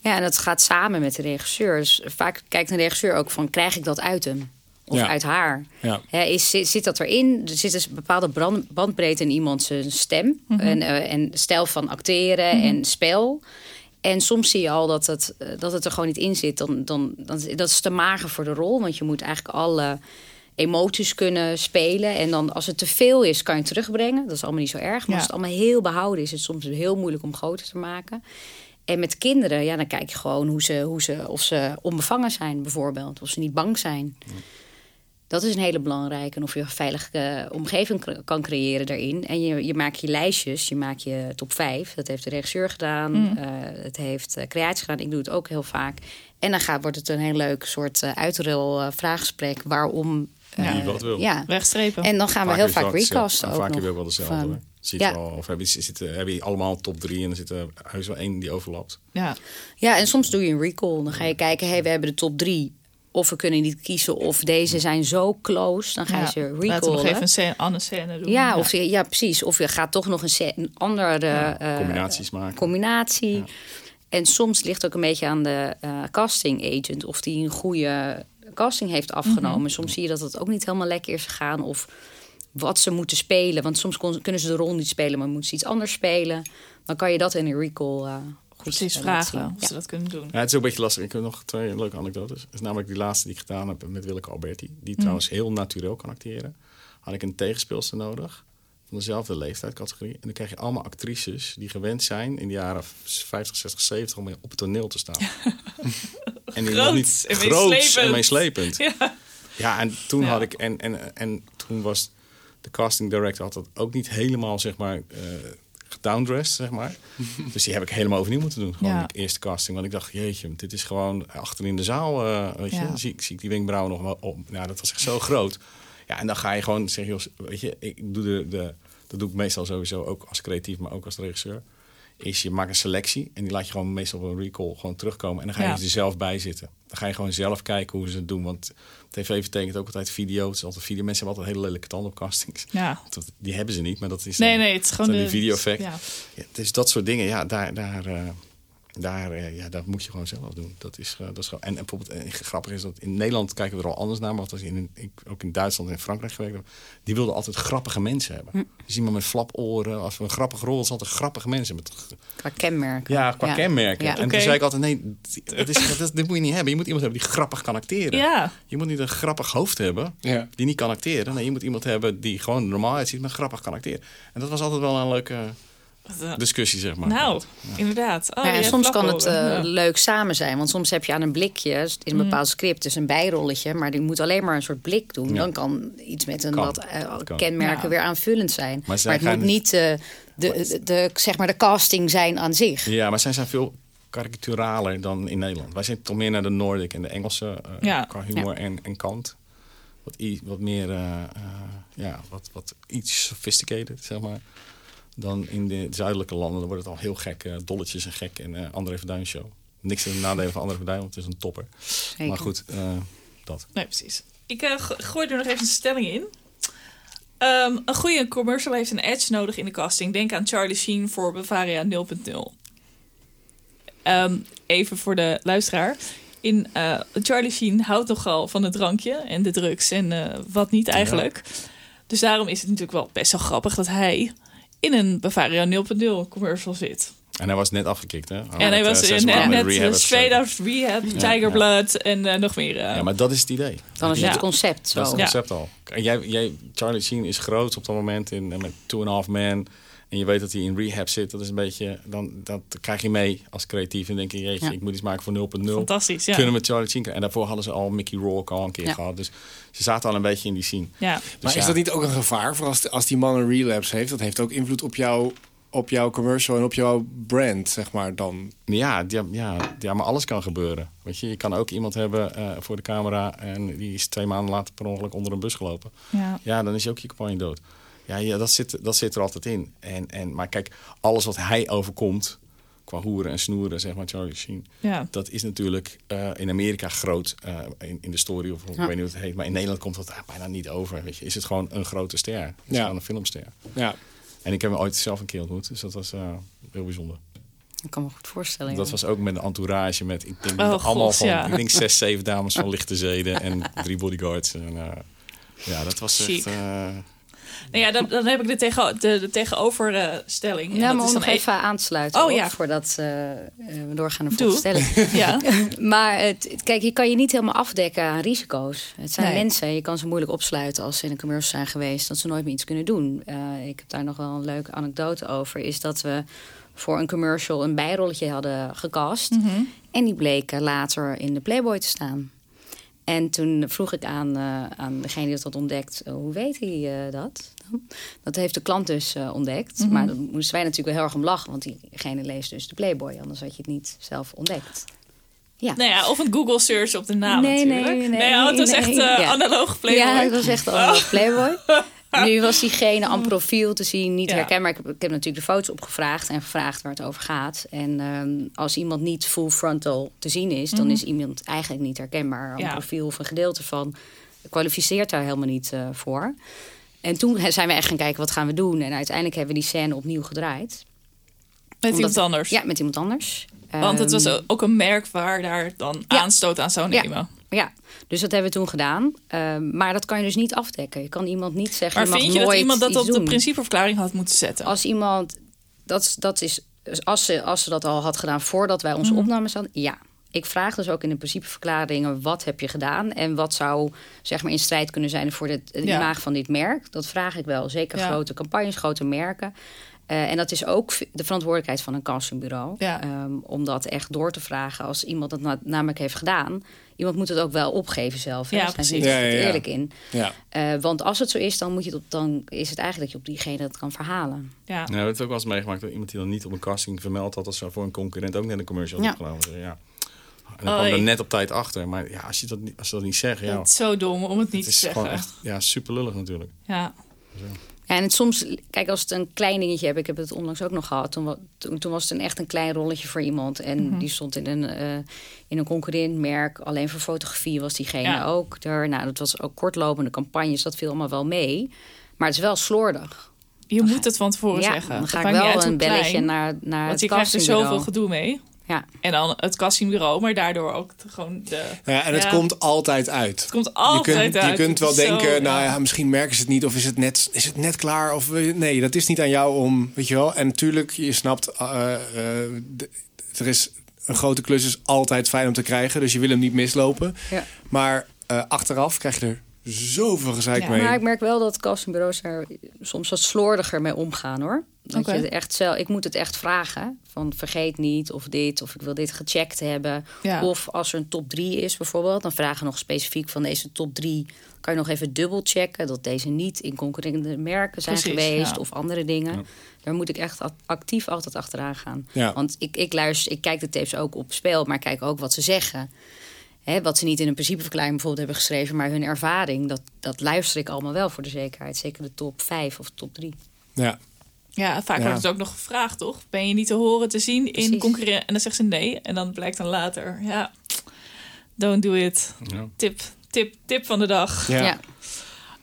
Ja, en dat gaat samen met de regisseur. Dus vaak kijkt een regisseur ook van, krijg ik dat uit hem? Of Ja. uit haar? Ja. Hè, is, zit, zit dat erin? Er zit dus een bepaalde brand- bandbreedte in iemand zijn stem. Mhm. en, eh, en stijl van acteren en spel. En soms zie je al dat het, eh, dat het er gewoon niet in zit. Dan, dan, dan, dat is te mager voor de rol. Want je moet eigenlijk alle emoties kunnen spelen. En dan als het te veel is, kan je het terugbrengen. Dat is allemaal niet zo erg. Maar Ja. als het allemaal heel behouden is, is het soms heel moeilijk om groter te maken. En met kinderen, ja, dan kijk je gewoon hoe ze, hoe ze, of ze onbevangen zijn, bijvoorbeeld. Of ze niet bang zijn. Dat is een hele belangrijke. En of je een veilige omgeving cre- kan creëren daarin. En je, je maakt je lijstjes, je maakt je top 5. Dat heeft de regisseur gedaan. eh, het heeft uh, creatie gedaan. Ik doe het ook heel vaak. En dan gaat, wordt het een heel leuk soort uh, uitruil uh, vraaggesprek. Waarom... Ja. Wie wat wil. Ja. Wegstrepen. En dan gaan we Vaak heel vaak recasten ja, ook Vaak nog. heb je ook wel dezelfde. Ziet Ja. al, of heb je, zitten, heb je allemaal top drie en er zit er heus wel één die overlapt. ja. Ja, en soms doe je een recall. Dan ga je kijken, hey, we hebben de top drie. Of we kunnen niet kiezen. Of deze zijn zo close. Dan ga je Ja. ze Laten we nog recallen. even een scène, andere scène doen. Ja, of je, ja, precies. Of je gaat toch nog een, een andere eh, Combinaties maken. combinatie. En soms ligt ook een beetje aan de eh, casting agent of die een goede casting heeft afgenomen. Mhm. Soms zie je dat het ook niet helemaal lekker is gegaan of wat ze moeten spelen. Want soms kon- kunnen ze de rol niet spelen, maar moeten ze iets anders spelen. Dan kan je dat in een recall eh, goed precies vragen zien. of Ja. ze dat kunnen doen. Ja, het is ook een beetje lastig. Ik heb nog twee leuke anekdotes. Dat is namelijk die laatste die ik gedaan heb met Willeke Alberti. Die trouwens heel natuurlijk kan acteren. Had ik een tegenspeelster nodig. Van dezelfde leeftijdscategorie. En dan krijg je allemaal actrices die gewend zijn in de jaren 50, 60, 70 om op het toneel te staan. en die nog Groot niet en groot en meeslepend. Ja. Ja, en toen Ja. had ik. En, en, en toen was de casting director had dat ook niet helemaal, zeg maar. eh gedowndressed, zeg maar. dus die heb ik helemaal overnieuw moeten doen. Gewoon Ja. de eerste casting. Want ik dacht, jeetje, dit is gewoon achter in de zaal. eh, weet je, zie, ik- zie ik die wenkbrauwen nog wel op. Nou, dat was echt zo groot. Ja, en dan ga je gewoon zeggen, joh, weet je, ik doe de, de, dat doe ik meestal sowieso ook als creatief, maar ook als regisseur. Is je maakt een selectie en die laat je gewoon meestal op een recall gewoon terugkomen. En dan ga je Ja. er zelf bij zitten. Dan ga je gewoon zelf kijken hoe ze het doen. Want tv betekent ook altijd video. Het is altijd video. Mensen hebben altijd hele lelijke tanden op castings. Ja. Dat- Die hebben ze niet, maar dat is Nee, dan- nee, het is gewoon zijn de die video effect. Ja. Ja, dus dat soort dingen, ja, daar, daar, eh, daar, eh, ja, dat moet je gewoon zelf doen. Dat is, eh, dat is gewoon, en, en bijvoorbeeld, eh, grappig is dat in Nederland kijken we er al anders naar, maar als in, ik, ook in Duitsland en Frankrijk gewerkt heb, die wilden altijd grappige mensen hebben. Hm. Dus iemand met flaporen, als we een grappige rol, is altijd grappige mensen. Met, Qua kenmerken. ja, qua kenmerken. Ja. En Oké. toen zei ik altijd, nee, dat is, dat, dit moet je niet hebben. Je moet iemand hebben die grappig kan acteren. Ja. Je moet niet een grappig hoofd hebben Ja. die niet kan acteren. Nee, je moet iemand hebben die gewoon normaal uitziet, maar grappig kan acteren. En dat was altijd wel een leuke discussie, zeg maar. Nou, inderdaad. Oh, Ja, en die soms kan het eh, Ja. leuk samen zijn. Want soms heb je aan een blikje, in een bepaald script, dus een bijrolletje. Maar die moet alleen maar een soort blik doen. Ja. Dan kan iets met een Kan. wat eh, kenmerken Ja. weer aanvullend zijn. Maar, het moet niet eh, de, de, de, zeg maar de casting zijn aan zich. Ja, maar zij zijn veel karikaturaler dan in Nederland. Wij zijn toch meer naar de Noordic en de Engelse eh, Ja. qua humor en, en kant. Wat, wat meer, ja, wat, wat iets sophisticated, zeg maar. Dan in de zuidelijke landen, dan wordt het al heel gek. eh, dolletjes en gek en eh André Verduin show. Niks ten nadele van André Verduin, want het is een topper. Zeker. Maar goed, eh, dat. Nee, precies. Ik go- gooi er nog even een stelling in. Ehm, een goede commercial heeft een edge nodig in de casting. Denk aan Charlie Sheen voor Bavaria 0.0. Ehm, even voor de luisteraar. In, eh, Charlie Sheen houdt nogal van het drankje en de drugs en eh, wat niet eigenlijk. Dus daarom is het natuurlijk wel best wel grappig dat hij in een Bavaria 0.0 commercial zit. En hij was net afgekikt, hè? en hij was eh, net, net in rehab eh, straight out rehab, Ja, Tiger ja. Blood en eh, nog meer. eh, Ja, maar dat is het idee. Dan is Ja. het concept zo. Dat is het Ja. concept al. En jij, jij, Charlie Sheen is groot op dat moment in, met Two and a Half Men. En je weet dat hij in rehab zit. Dat is een beetje, dan, dat krijg je mee als creatief. En denk je, jeetje, Ja. ik moet iets maken voor 0.0. Fantastisch, ja. Kunnen we Charlie krijgen? En daarvoor hadden ze al Mickey Rourke al een keer Ja. gehad. Dus ze zaten al een beetje in die scene. ja. Maar Dus is ja. dat niet ook een gevaar voor als, als die man een relapse heeft? Dat heeft ook invloed op, jou, op jouw commercial en op jouw brand, zeg maar dan. Ja, ja, ja, ja, maar alles kan gebeuren. Weet je, je kan ook iemand hebben eh, voor de camera... en die is twee maanden later per ongeluk onder een bus gelopen. Ja. Ja, dan is ook je campagne dood. Ja, ja dat, zit, dat zit er altijd in. En, en, maar kijk, alles wat hij overkomt... qua hoeren en snoeren, zeg maar, Charlie Sheen... Ja. dat is natuurlijk eh, in Amerika groot eh, in, in de story... of ik weet niet hoe het heet. Maar in Nederland komt dat bijna niet over. Weet je. Is het gewoon een grote ster. Is Ja. gewoon een filmster. Ja. En ik heb hem ooit zelf een keer ontmoet. Dus dat was eh, heel bijzonder. Ik kan me goed voorstellen. Dat ja. was ook met een entourage met, ik denk, Oh, allemaal God, van, ja. ik denk zes, zeven dames van lichte zeden en drie bodyguards. En, ja, dat was Chic. echt... Nou ja, dan, dan heb ik de, tegen, de, de tegenoverstelling. En Ja, dat maar is om dan nog even aan te sluiten. Oh, hoor, ja. Voordat eh, eh, we doorgaan naar de volgende stelling. Ja. Maar het, kijk, je kan je niet helemaal afdekken aan risico's. Het zijn Nee. mensen, je kan ze moeilijk opsluiten als ze in een commercial zijn geweest, dat ze nooit meer iets kunnen doen. Eh, ik heb daar nog wel een leuke anekdote over. Is dat we voor een commercial een bijrolletje hadden gecast. Mhm. En die bleken later in de Playboy te staan. En toen vroeg ik aan, eh, aan degene die dat had ontdekt, eh, hoe weet hij eh, dat? dan? Dat heeft de klant dus ontdekt. Mhm. Maar daar moesten wij natuurlijk wel heel erg om lachen, want diegene leest dus de Playboy, anders had je het niet zelf ontdekt. Ja. Nou ja, of een Google search op de naam Nee, nee, natuurlijk. nee, oh, het was nee, echt ja. analoog Playboy. Ja, het was echt al een Playboy. Nu was diegene aan profiel te zien, niet Ja. herkenbaar. Ik heb, ik heb natuurlijk de foto's opgevraagd en gevraagd waar het over gaat. En ehm, als iemand niet full frontal te zien is, dan is iemand eigenlijk niet herkenbaar. Een Mhm. Ja. profiel of een gedeelte van kwalificeert daar helemaal niet eh, voor. En toen zijn we echt gaan kijken, wat gaan we doen? En uiteindelijk hebben we die scène opnieuw gedraaid. Met Omdat- iemand anders. Ja, met iemand anders. Want het was Ehm, ook een merk waar daar dan Ja. aanstoot aan zou Ja. nemen. Ja, dus dat hebben we toen gedaan. Ehm, maar dat kan je dus niet afdekken. Je kan iemand niet zeggen. Maar je mag vind je dat iemand dat op de principeverklaring had moeten zetten? Als iemand, dat, dat is, dus als ze, als ze dat al had gedaan voordat wij Mhm. onze opnames hadden, ja. Ik vraag dus ook in de principeverklaringen, wat heb je gedaan? En wat zou zeg maar, in strijd kunnen zijn voor het, het Ja. imago van dit merk? Dat vraag ik wel. Zeker Ja. grote campagnes, grote merken. Eh, en dat is ook de verantwoordelijkheid van een castingbureau. Ja. Ehm, om dat echt door te vragen als iemand het na- namelijk heeft gedaan. Iemand moet het ook wel opgeven zelf. Ja, Daar zijn ze precies. niet Ja, ja, ja. eerlijk in. Ja. Eh, want als het zo is, dan, moet je het op, dan is het eigenlijk dat je op diegene dat kan verhalen. Ja. Nou, we hebben het ook wel eens meegemaakt dat iemand die dan niet op een casting vermeld had... dat ze voor een concurrent ook net een commercial Ja. had opgenomen. Ja. En dan kwam er net op tijd achter. Maar ja, als je dat niet, als ze dat niet zeggen, ja, Het is zo dom om het niet het te is zeggen. gewoon echt ja, super lullig natuurlijk. Ja. Ja, en het soms, kijk, als het een klein dingetje heb, ik heb het onlangs ook nog gehad. Toen, toen, toen was het een echt een klein rolletje voor iemand. En die stond in een, eh, in een concurrent merk. Alleen voor fotografie was diegene Ja. ook er. Nou, dat was ook kortlopende campagnes. Dat viel allemaal wel mee. Maar het is wel slordig. Je moet het van tevoren ja, zeggen. dan ga ik wel een belletje klein, naar, naar Want het je krijgt er zoveel gedoe mee. Ja. En dan het castingbureau, maar daardoor ook de- gewoon de... Ja, en het Ja. komt altijd uit. Het komt Je altijd kunt, uit. je kunt wel zo, denken, nou ja. misschien merken ze het niet. Of is het net, is het net klaar? Of nee, dat is niet aan jou om, weet je wel. En natuurlijk, je snapt, eh, eh, de- er is een grote klus is altijd fijn om te krijgen. Dus je wil hem niet mislopen. Ja. Maar eh, achteraf krijg je er zoveel gezeik Ja. mee. Maar ik merk wel dat castingbureaus er soms wat slordiger mee omgaan hoor. Dat je het echt zelf, ik moet het echt vragen. Van vergeet niet of dit, of ik wil dit gecheckt hebben. Ja. Of als er een top 3 is bijvoorbeeld, dan vragen we nog specifiek van deze top 3. Kan je nog even dubbel checken dat deze niet in concurrerende merken zijn Precies, geweest ja. of andere dingen. Daar moet ik echt actief altijd achteraan gaan. Ja. Want ik, ik luister, ik kijk de tapes ook op spel, maar ik kijk ook wat ze zeggen. Hè, wat ze niet in een principeverklaring bijvoorbeeld hebben geschreven, maar hun ervaring, dat, dat luister ik allemaal wel voor de zekerheid. Zeker de top 5 of top 3. Ja. Ja, vaak Ja. wordt het ook nog gevraagd, toch? Ben je niet te horen, te zien in Precies. concurrent? En dan zegt ze nee. En dan blijkt dan later, ja, don't do it. Ja. Tip, tip, tip van de dag. Ja. Ja.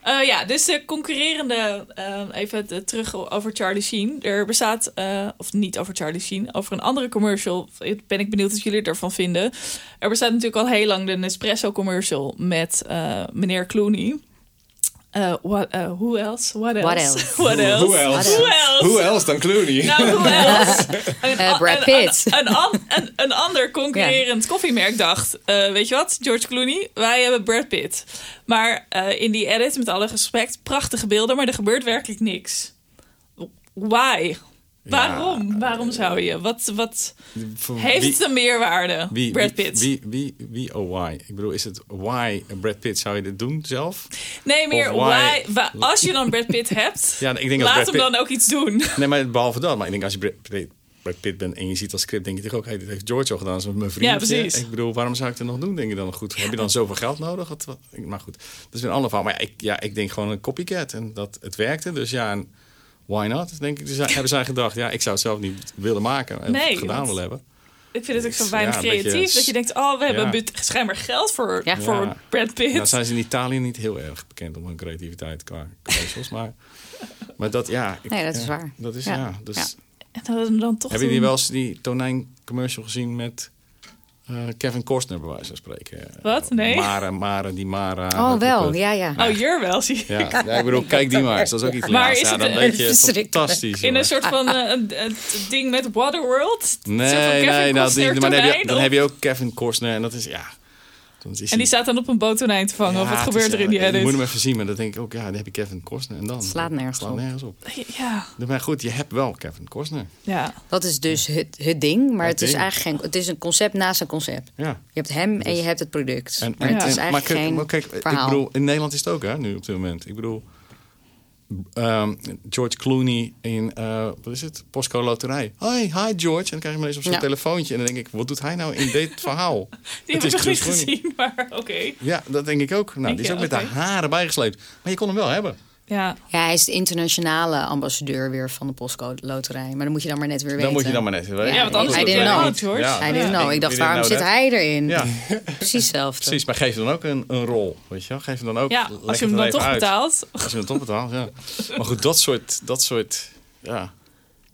Eh, ja, dus de concurrerende, eh, even terug over Charlie Sheen. Er bestaat, eh, of niet over Charlie Sheen, over een andere commercial. Ben ik benieuwd wat jullie ervan vinden. Er bestaat natuurlijk al heel lang de Nespresso commercial met eh, meneer Clooney. Eh, what, eh, who else? What else? What else? What else? Who else? Who else? Dan Clooney? Nou, who else? Een, Eh, Brad Pitt. Een, een, an- een, een ander concurrerend koffiemerk dacht... eh, weet je wat, George Clooney, wij hebben Brad Pitt. Maar eh, in die edit, met alle respect, prachtige beelden... maar er gebeurt werkelijk niks. Why? Waarom? Waarom zou je? Wat, wat heeft wie- het een meerwaarde, Wie, Brad Pitt? Wie, wie, wie, oh why? Ik bedoel, is het why Brad Pitt? Zou je dit doen zelf? nee, meer why- als je dan Brad Pitt hebt, Ja, ik denk laat Brad hem Pitt- dan ook iets doen. Nee, maar behalve dat. Maar ik denk als je Brad Pitt, Brad Pitt bent en je ziet dat script, denk je toch ook, hey, dit heeft George al gedaan, dat is mijn vriend. Ja, precies. Ik bedoel, waarom zou ik het nog doen, denk je dan goed? Heb je dan zoveel geld nodig? Maar goed, dat is weer een ander verhaal. Maar ja, ik, ja, ik denk gewoon een copycat en dat het werkte. Dus ja, en why not? Denk ik. Dus hebben zij gedacht, ja, ik zou het zelf niet willen maken en Nee, het gedaan want- willen hebben. Ik vind het ook zo Ja, weinig beetje creatief. dat je denkt, oh, we hebben ja. schijnbaar geld voor, Ja. voor Ja. Brad Pitt. Nou zijn ze in Italië niet heel erg bekend om hun creativiteit qua commercials, maar, maar dat, ja. ik- Nee, dat is ja, waar. Dat is, Ja. ja. dus, Ja. En dan, dan toch Hebben jullie doen- wel eens die tonijn commercial gezien met eh, Kevin Costner bij wijze van spreken? Wat? Nee. Mare, Mare, die Mara. Oh, wel. Ja, ja. Oh, hier wel, zie je. Ja, ja, ik bedoel, kijk die maar eens. Dat is ook iets Maar ja, is het dan een- fantastisch. In een soort van eh, een, een ding met Waterworld. Nee, nee, nou, die, maar dan heb, je, dan heb je ook Kevin Costner en dat is, ja... Dan is En hij- die staat dan op een boottonijn te vangen. Ja, of wat gebeurt is, er in die eh, Je moet edit? hem even zien, maar dan denk ik ook, ja, dan heb je Kevin Costner en dan... Slaat nergens slaat op. nergens op. Ja, Maar goed, je hebt wel Kevin Costner. ja. Dat is dus het, het ding. Maar Het het is ding. eigenlijk geen... Het is een concept naast een concept. Ja. Je hebt hem en je hebt het product. En, maar en- het is en- eigenlijk maar kijk, geen maar kijk, ik bedoel, in Nederland is het ook, hè, nu op dit moment. Ik bedoel, ehm, George Clooney in, eh, wat is het? Postcode Loterij. Hi, hi George. En dan krijg je maar eens op zo'n Ja. telefoontje. En dan denk ik, wat doet hij nou in dit verhaal? Die heb ik nog niet gezien, maar oké. Ja, dat denk ik ook. Nou, die is ook met de haren bijgesleept. Maar je kon hem wel hebben. Ja. Ja, hij is de internationale ambassadeur weer van de postcode loterij. Maar dan moet je dan maar net weer weten. Dan moet je dan maar net weten. ja, want anders I doe didn't know. Ja. Hij didn't know. Ik dacht, waarom zit hij erin? Ja, Precies hetzelfde. precies. Maar geef hem dan ook een, een rol. Weet je wel? Geef hem dan ook. Ja, als je hem dan toch uit. betaalt. Als je hem toch betaalt, ja. Maar goed, dat soort, dat soort, ja.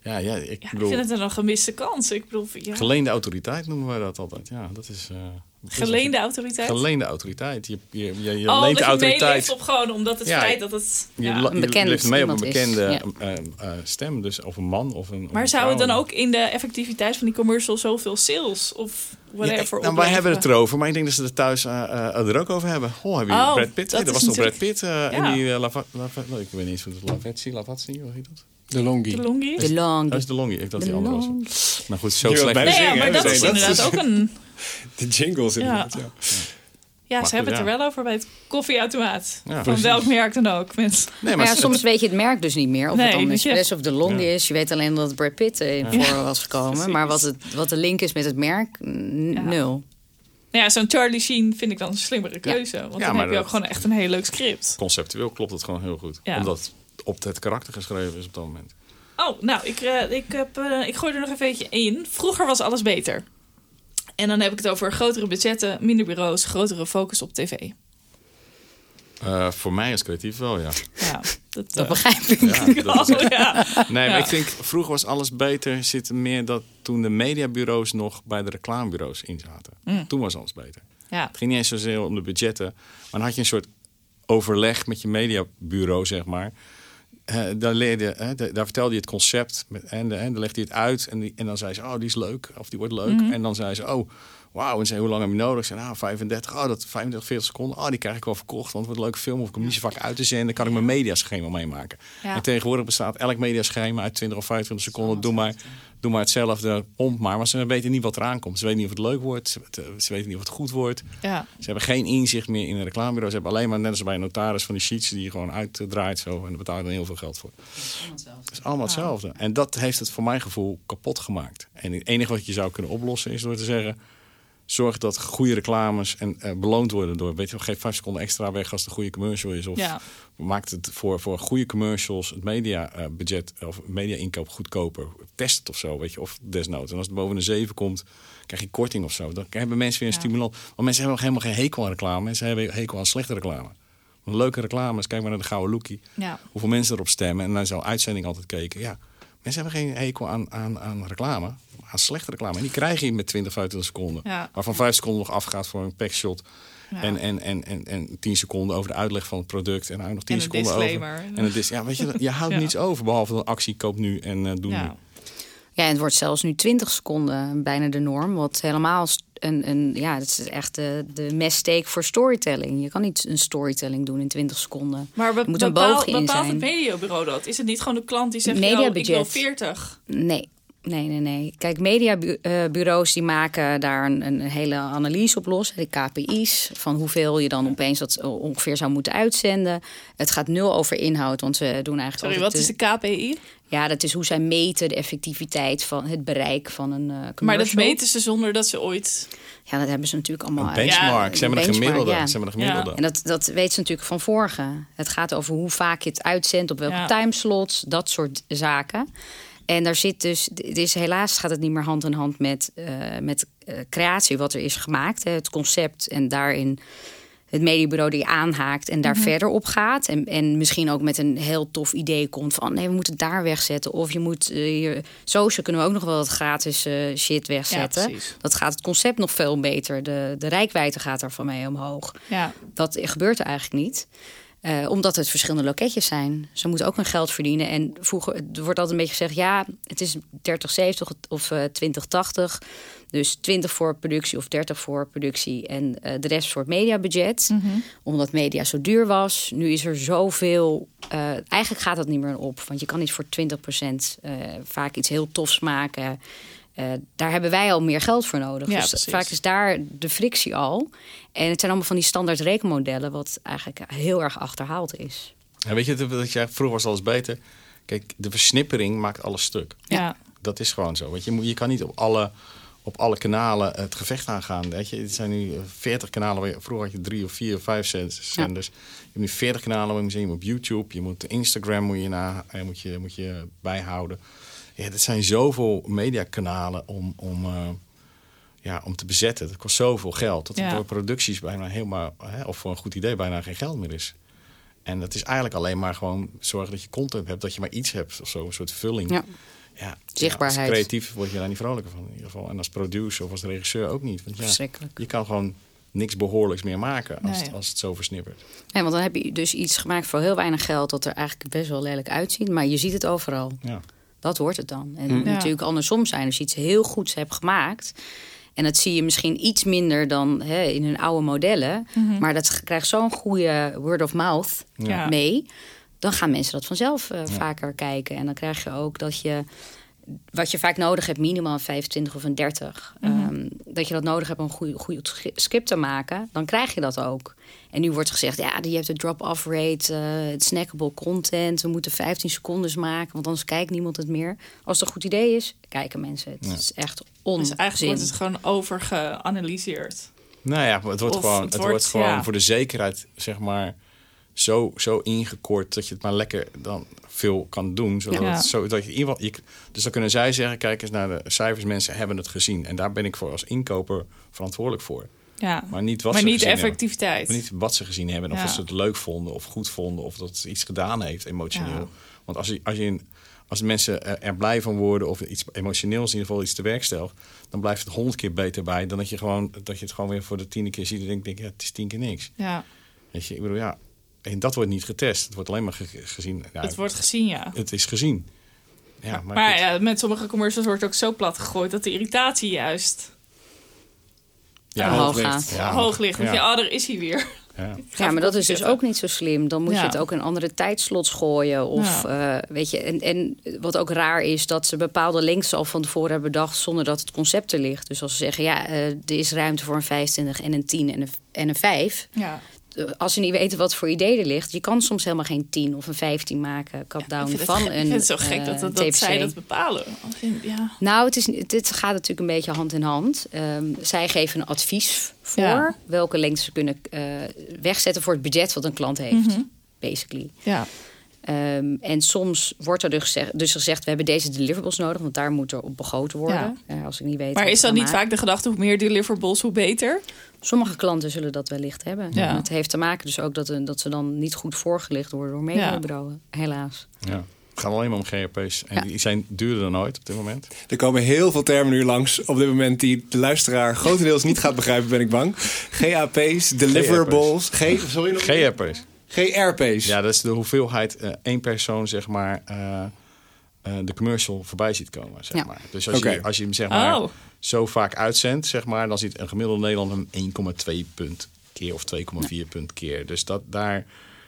Ja, ja, ik Ja, ik bedoel, vind het een gemiste kans. Ik bedoel, ja. geleende autoriteit noemen wij dat altijd. Ja, dat is... eh, dat is Geleende autoriteit. Geleende autoriteit. Je, je, je, je oh, leent dat de je autoriteit. op gewoon omdat het Ja, feit dat het... Je, ja. Een je bekend leeft mee op een bekende ja. eh, eh, stem. Dus of een man of een of Maar een zou het dan ook in de effectiviteit van die commercial zoveel sales of whatever ik- nou, wij hebben het erover, maar ik denk dat ze er thuis eh, eh, er ook over hebben. Oh, hebben jullie Oh, Brad Pitt? dat was toch Brad natuurlijk- Pitt? eh, Ja. En die uh, Lava, Lava, ik weet niet eens hoe het Lavezzi, Lavazzi, hoe heet dat? De Longi. De longie? De long. Dat is de Longie. Ik dacht De die andere was. Maar goed, zo slecht. Nee, ja, zingen, maar dat is- inderdaad ook een... De jingles inderdaad, ja. Ja, Maar ze hebben het er wel over bij het koffieautomaat. Ja, van welk merk dan ook. Met... Nee, Maar ja, het- soms weet je het merk dus niet meer. Of Nee, het dan. Nespresso of de long Ja. is. Je weet alleen dat het Brad Pitt in voor was gekomen. Maar wat, het, wat de link is met het merk, nul. Ja, zo'n Charlie Sheen vind ik dan een slimmere keuze. Want Ja, dan maar heb je ook gewoon echt een heel leuk script. conceptueel klopt het gewoon heel goed. Ja. Omdat het op het karakter geschreven is op dat moment. Oh, nou, ik, eh, ik, heb, eh, ik gooi er nog even eentje in. Vroeger was alles beter. En dan heb ik het over grotere budgetten, minder bureaus, grotere focus op tv. Eh, voor mij als creatief wel, ja. Ja, dat, Dat eh, begrijp ik. ja dat is- oh, ja. Nee, maar ik denk vroeger was alles beter. Zit er meer dat toen de mediabureaus nog bij de reclamebureaus in zaten. Mm. Toen was alles beter. ja. Het ging niet eens zozeer om de budgetten. Maar dan had je een soort overleg met je mediabureau, zeg maar. Daar, leerde, daar vertelde je het concept en, en dan legde je het uit. En, die, en dan zei ze, oh, die is leuk. Of die wordt leuk. Mhm. En dan zei ze, oh, wauw. En zei, hoe lang heb je nodig? Zei, nou, 35. Oh, dat 35, 40 seconden. Oh, die krijg ik wel verkocht. Want het wordt een leuke film. Of ik hem niet zo vaak uit te zenden. Dan kan ik mijn mediaschema meemaken. Ja. En tegenwoordig bestaat elk mediaschema uit 20 of 25 seconden. Doe maar, doe maar hetzelfde, pomp maar. Maar ze weten niet wat eraan komt. Ze weten niet of het leuk wordt. Ze, weten niet of het goed wordt. ja. Ze hebben geen inzicht meer in een reclamebureau. Ze hebben alleen maar, net als bij een notaris, van die sheets die je gewoon uitdraait. Zo, en daar betaal je dan heel veel geld voor. Het is allemaal hetzelfde. En dat heeft het voor mijn gevoel kapot gemaakt. En het enige wat je zou kunnen oplossen is door te zeggen... zorg dat goede reclames en, eh, beloond worden door... weet je, geef vijf seconden extra weg als het een goede commercial is. Of Ja. maakt het voor, voor goede commercials het media-budget of media-inkoop goedkoper. Test het of zo, weet je, of desnoods. En als het boven de 7 komt, krijg je korting of zo. Dan hebben mensen weer een Ja. stimulans. Want mensen hebben nog helemaal geen hekel aan reclame. Mensen hebben hekel aan slechte reclame. Leuke reclames, kijk maar naar de Gouden Lookie. Ja. Hoeveel mensen erop stemmen en naar zo'n uitzending altijd keken. Ja, mensen hebben geen hekel aan, aan, aan reclame, aan slechte reclame. En die krijg je met 20, 25 seconden. Ja. Waarvan 5 seconden nog afgaat voor een packshot. Ja. En, en, en, en, en 10 seconden over de uitleg van het product. En nou nog 10 En een seconden over. En het is, ja, weet je, je houdt Ja. niets over. Behalve een actie, koop nu en eh doe nu. Ja. Het wordt zelfs nu 20 seconden bijna de norm. Wat helemaal een, een ja, dat is echt de, de meststeek voor storytelling. Je kan niet een storytelling doen in 20 seconden. Maar be- moet een bepaal- boog in bepaalt zijn. het mediabureau dat? Is het niet gewoon de klant die zegt, Mediabudget. "Yo, ik wil 40? Nee. Nee, nee, nee. Kijk, mediabureaus die maken daar een, een hele analyse op los. De KPI's, van hoeveel je dan opeens dat ongeveer zou moeten uitzenden. Het gaat nul over inhoud, want ze doen eigenlijk... Sorry, wat is de KPI? Ja, dat is hoe zij meten de effectiviteit van het bereik van een eh commercial. Maar dat meten ze zonder dat ze ooit... Ja, dat hebben ze natuurlijk allemaal... Een benchmark. Ja, ze hebben een benchmark, gemiddelde. ja. Ze hebben een gemiddelde. En dat, dat weet ze natuurlijk van vorige. Het gaat over hoe vaak je het uitzendt, op welke Ja. timeslots, dat soort zaken. En daar zit dus, het is, helaas gaat het niet meer hand in hand met, eh, met eh, creatie, wat er is gemaakt. Hè, het concept en daarin het mediebureau die aanhaakt en daar verder op gaat. En, en misschien ook met een heel tof idee komt van nee, we moeten het daar wegzetten. Of je moet eh, hier, social kunnen we ook nog wel wat gratis eh, shit wegzetten. dat gaat het concept nog veel beter. De, de rijkwijde gaat daarvan mee omhoog. Ja. Dat gebeurt er eigenlijk niet. Eh, omdat het verschillende loketjes zijn. Ze moeten ook hun geld verdienen. En vroeger, er wordt altijd een beetje gezegd... ja, het is 3070 of eh 2080. Dus 20 voor productie of 30 voor productie... en eh, de rest voor het mediabudget. Omdat media zo duur was. Nu is er zoveel... eh, eigenlijk gaat dat niet meer op. Want je kan niet voor 20% eh, vaak iets heel tofs maken... Eh, daar hebben wij al meer geld voor nodig. Ja, dus precies. vaak is daar de frictie al. En het zijn allemaal van die standaard rekenmodellen, wat eigenlijk heel erg achterhaald is. En weet je, dat dat je vroeger was alles beter. Kijk, de versnippering maakt alles stuk. Ja. Dat is gewoon zo. Want je, moet, je kan niet op alle, op alle kanalen het gevecht aangaan. Weet je, het zijn nu eh, 40 kanalen. waar je- Vroeger had je drie of vier of vijf zend- zenders. Je hebt nu 40 kanalen waar je moet zien. Je moet op YouTube, je moet Instagram moet je, na, eh, moet je, moet je bijhouden. Ja, dat zijn zoveel mediakanalen om, om, eh, ja, om te bezetten. Dat kost zoveel geld. Dat Ja. voor producties bijna helemaal, hè, of voor een goed idee, bijna geen geld meer is. En dat is eigenlijk alleen maar gewoon zorgen dat je content hebt, dat je maar iets hebt of zo, een soort vulling. Ja. Ja, Zichtbaarheid. als creatief word je daar niet vrolijker van in ieder geval. En als producer of als regisseur ook niet. Want ja, je kan gewoon niks behoorlijks meer maken als, Nee. het, als het zo versnippert. Nee, want dan heb je dus iets gemaakt voor heel weinig geld... dat er eigenlijk best wel lelijk uitziet. Maar je ziet het overal. Ja. Dat wordt het dan. En Ja. natuurlijk andersom zijn. Als je iets heel goeds hebt gemaakt... en dat zie je misschien iets minder dan hè, in hun oude modellen... maar dat krijgt zo'n goede word of mouth Ja. mee... dan gaan mensen dat vanzelf eh, vaker kijken. En dan krijg je ook dat je... wat je vaak nodig hebt, minimaal een 25 of een 30... ehm, dat je dat nodig hebt om een goede, goede script te maken... dan krijg je dat ook. En nu wordt gezegd, ja, je hebt de drop-off rate... eh, het snackable content, we moeten 15 secondes maken... want anders kijkt niemand het meer. Als het een goed idee is, kijken mensen het. Het is echt onzin. Dus eigenlijk wordt het gewoon overgeanalyseerd. Nou ja, het wordt Of gewoon, het het wordt, wordt gewoon ja. voor de zekerheid, zeg maar, zo, zo ingekort dat je het maar lekker dan veel kan doen. Zodat Ja. het zo, dat je in ieder geval, je, dus dan kunnen zij zeggen, kijk eens naar de cijfers, mensen hebben het gezien. En daar ben ik voor als inkoper verantwoordelijk voor. Ja. Maar niet wat maar ze niet gezien hebben. effectiviteit. Maar niet wat ze gezien hebben. Of Ja. dat ze het leuk vonden of goed vonden. Of dat het iets gedaan heeft emotioneel. Ja. Want als, je, als, je, als mensen er, er blij van worden of iets emotioneels in ieder geval iets te werk stelt. Dan blijft het honderd keer beter bij dan dat je, gewoon, dat je het gewoon weer voor de tiende keer ziet en denkt, denk, ja, het is tien keer niks. Ja, Weet je, ik bedoel, ja. En dat wordt niet getest. Het wordt alleen maar ge- gezien. Ja, het wordt gezien, ja. het is gezien. Ja, maar, ja, met sommige commercials wordt ook zo plat gegooid dat de irritatie juist ja, omhoog hoog ligt. gaat. Ja, hoog ligt. Want Ja, ja, oh, daar is hij weer. ja. Ja, maar dat is dus ook niet zo slim. Dan moet Ja. je het ook in andere tijdslots gooien. Of eh, weet je, en, en wat ook raar is, dat ze bepaalde lengtes al van tevoren hebben bedacht zonder dat het concept er ligt. Dus als ze zeggen, ja, eh, er is ruimte voor een 25 en een 10 en een, en een 5. Ja. Eh, Als ze niet weten wat voor idee er ligt, je kan soms helemaal geen 10 of een 15 maken. Cut Ik down vind het, van een ik vind het zo gek eh, dat, dat, dat zij dat bepalen. Ja. Nou, het is, dit gaat natuurlijk een beetje hand in hand. Ehm, zij geven een advies voor Ja. welke lengte ze kunnen eh, wegzetten voor het budget wat een klant heeft. Mhm. Basically. Ja. Ehm, en soms wordt er dus gezegd, dus gezegd, we hebben deze deliverables nodig, want daar moet er op begoten worden. Als ik niet weet. Maar is dat niet maken. vaak de gedachte, hoe meer deliverables, hoe beter? Sommige klanten zullen dat wellicht hebben. Ja. En het heeft te maken dus ook dat, eh, dat ze dan niet goed voorgelicht worden door mediabureaus, helaas. Ja. Het gaat alleen maar om GRP's. En Ja. die zijn duurder dan ooit op dit moment. Er komen heel veel termen nu langs op dit moment die de luisteraar grotendeels niet gaat begrijpen, ben ik bang. GAP's, deliverables, G, sorry nog? GRP's. GRP's. Ja, dat is de hoeveelheid eh, één persoon, zeg maar, eh, eh, de commercial voorbij ziet komen. Zeg Ja. maar. Dus als, je, als je hem zeg maar, Oh. zo vaak uitzendt, zeg maar, dan ziet een gemiddelde Nederlander hem 1,2 punt keer of 2,4 punt keer. Dus dat daar.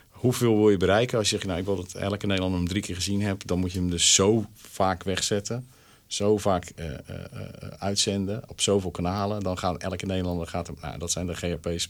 Hoeveel wil je bereiken? Als je zegt, nou, ik wil dat elke Nederlander hem drie keer gezien hebt, dan moet je hem dus zo vaak wegzetten. Zo vaak eh, eh, eh, uitzenden op zoveel kanalen. Dan gaat elke Nederlander gaat hem. Nou, dat zijn de GRP's.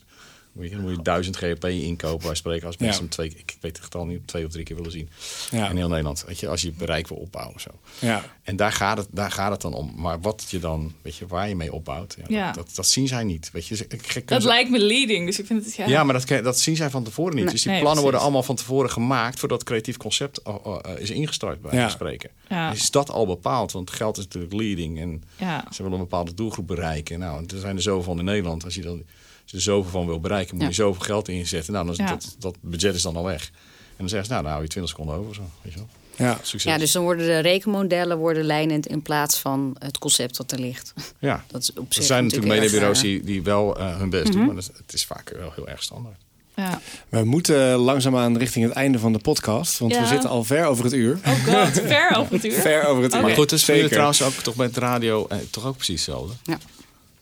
Moet je, dan moet je duizend GRP inkopen. Wij spreken als mensen Ja. hem twee, ik weet het getal niet, twee of drie keer willen zien. Ja. In heel Nederland. Weet je, als je bereik wil opbouwen. Zo. Ja. En daar gaat, het, daar gaat het dan om. Maar wat je dan, weet je, waar je mee opbouwt, ja, Ja. Dat, dat, dat zien zij niet. Weet je, ik, ik- Dat ze- lijkt me leading, dus ik vind het... Ja, ja, maar dat, dat zien zij van tevoren niet. Nee. dus die Nee, plannen worden allemaal van tevoren gemaakt voordat het creatief concept uh, uh, is ingestart bij Ja. spreken. Ja. Is dat al bepaald? Want geld is natuurlijk leading en Ja. ze willen een bepaalde doelgroep bereiken. Nou, en er zijn er zoveel van in Nederland. Als je, dan, als je er zoveel van wil bereiken, moet Ja. je zoveel geld inzetten. Nou, dan is Ja. dat, dat budget is dan al weg. En dan zeggen ze, nou, dan hou je 20 seconden over. Zo, weet je wel. Ja. Succes. Ja, dus dan worden de rekenmodellen worden lijnend in plaats van het concept dat er ligt. ja. Dat is op Er zich zijn natuurlijk mediabureaus raar. die, die wel eh, hun best Mhm. doen, maar dat is- het is vaak wel heel erg standaard. Ja. We moeten langzaamaan richting het einde van de podcast, want we zitten al ver over het uur. Oh god, ver over het uur. Ver over het uur. Maar goed, dus vind je Zeker. trouwens ook toch met radio eh, toch ook precies hetzelfde. Ja.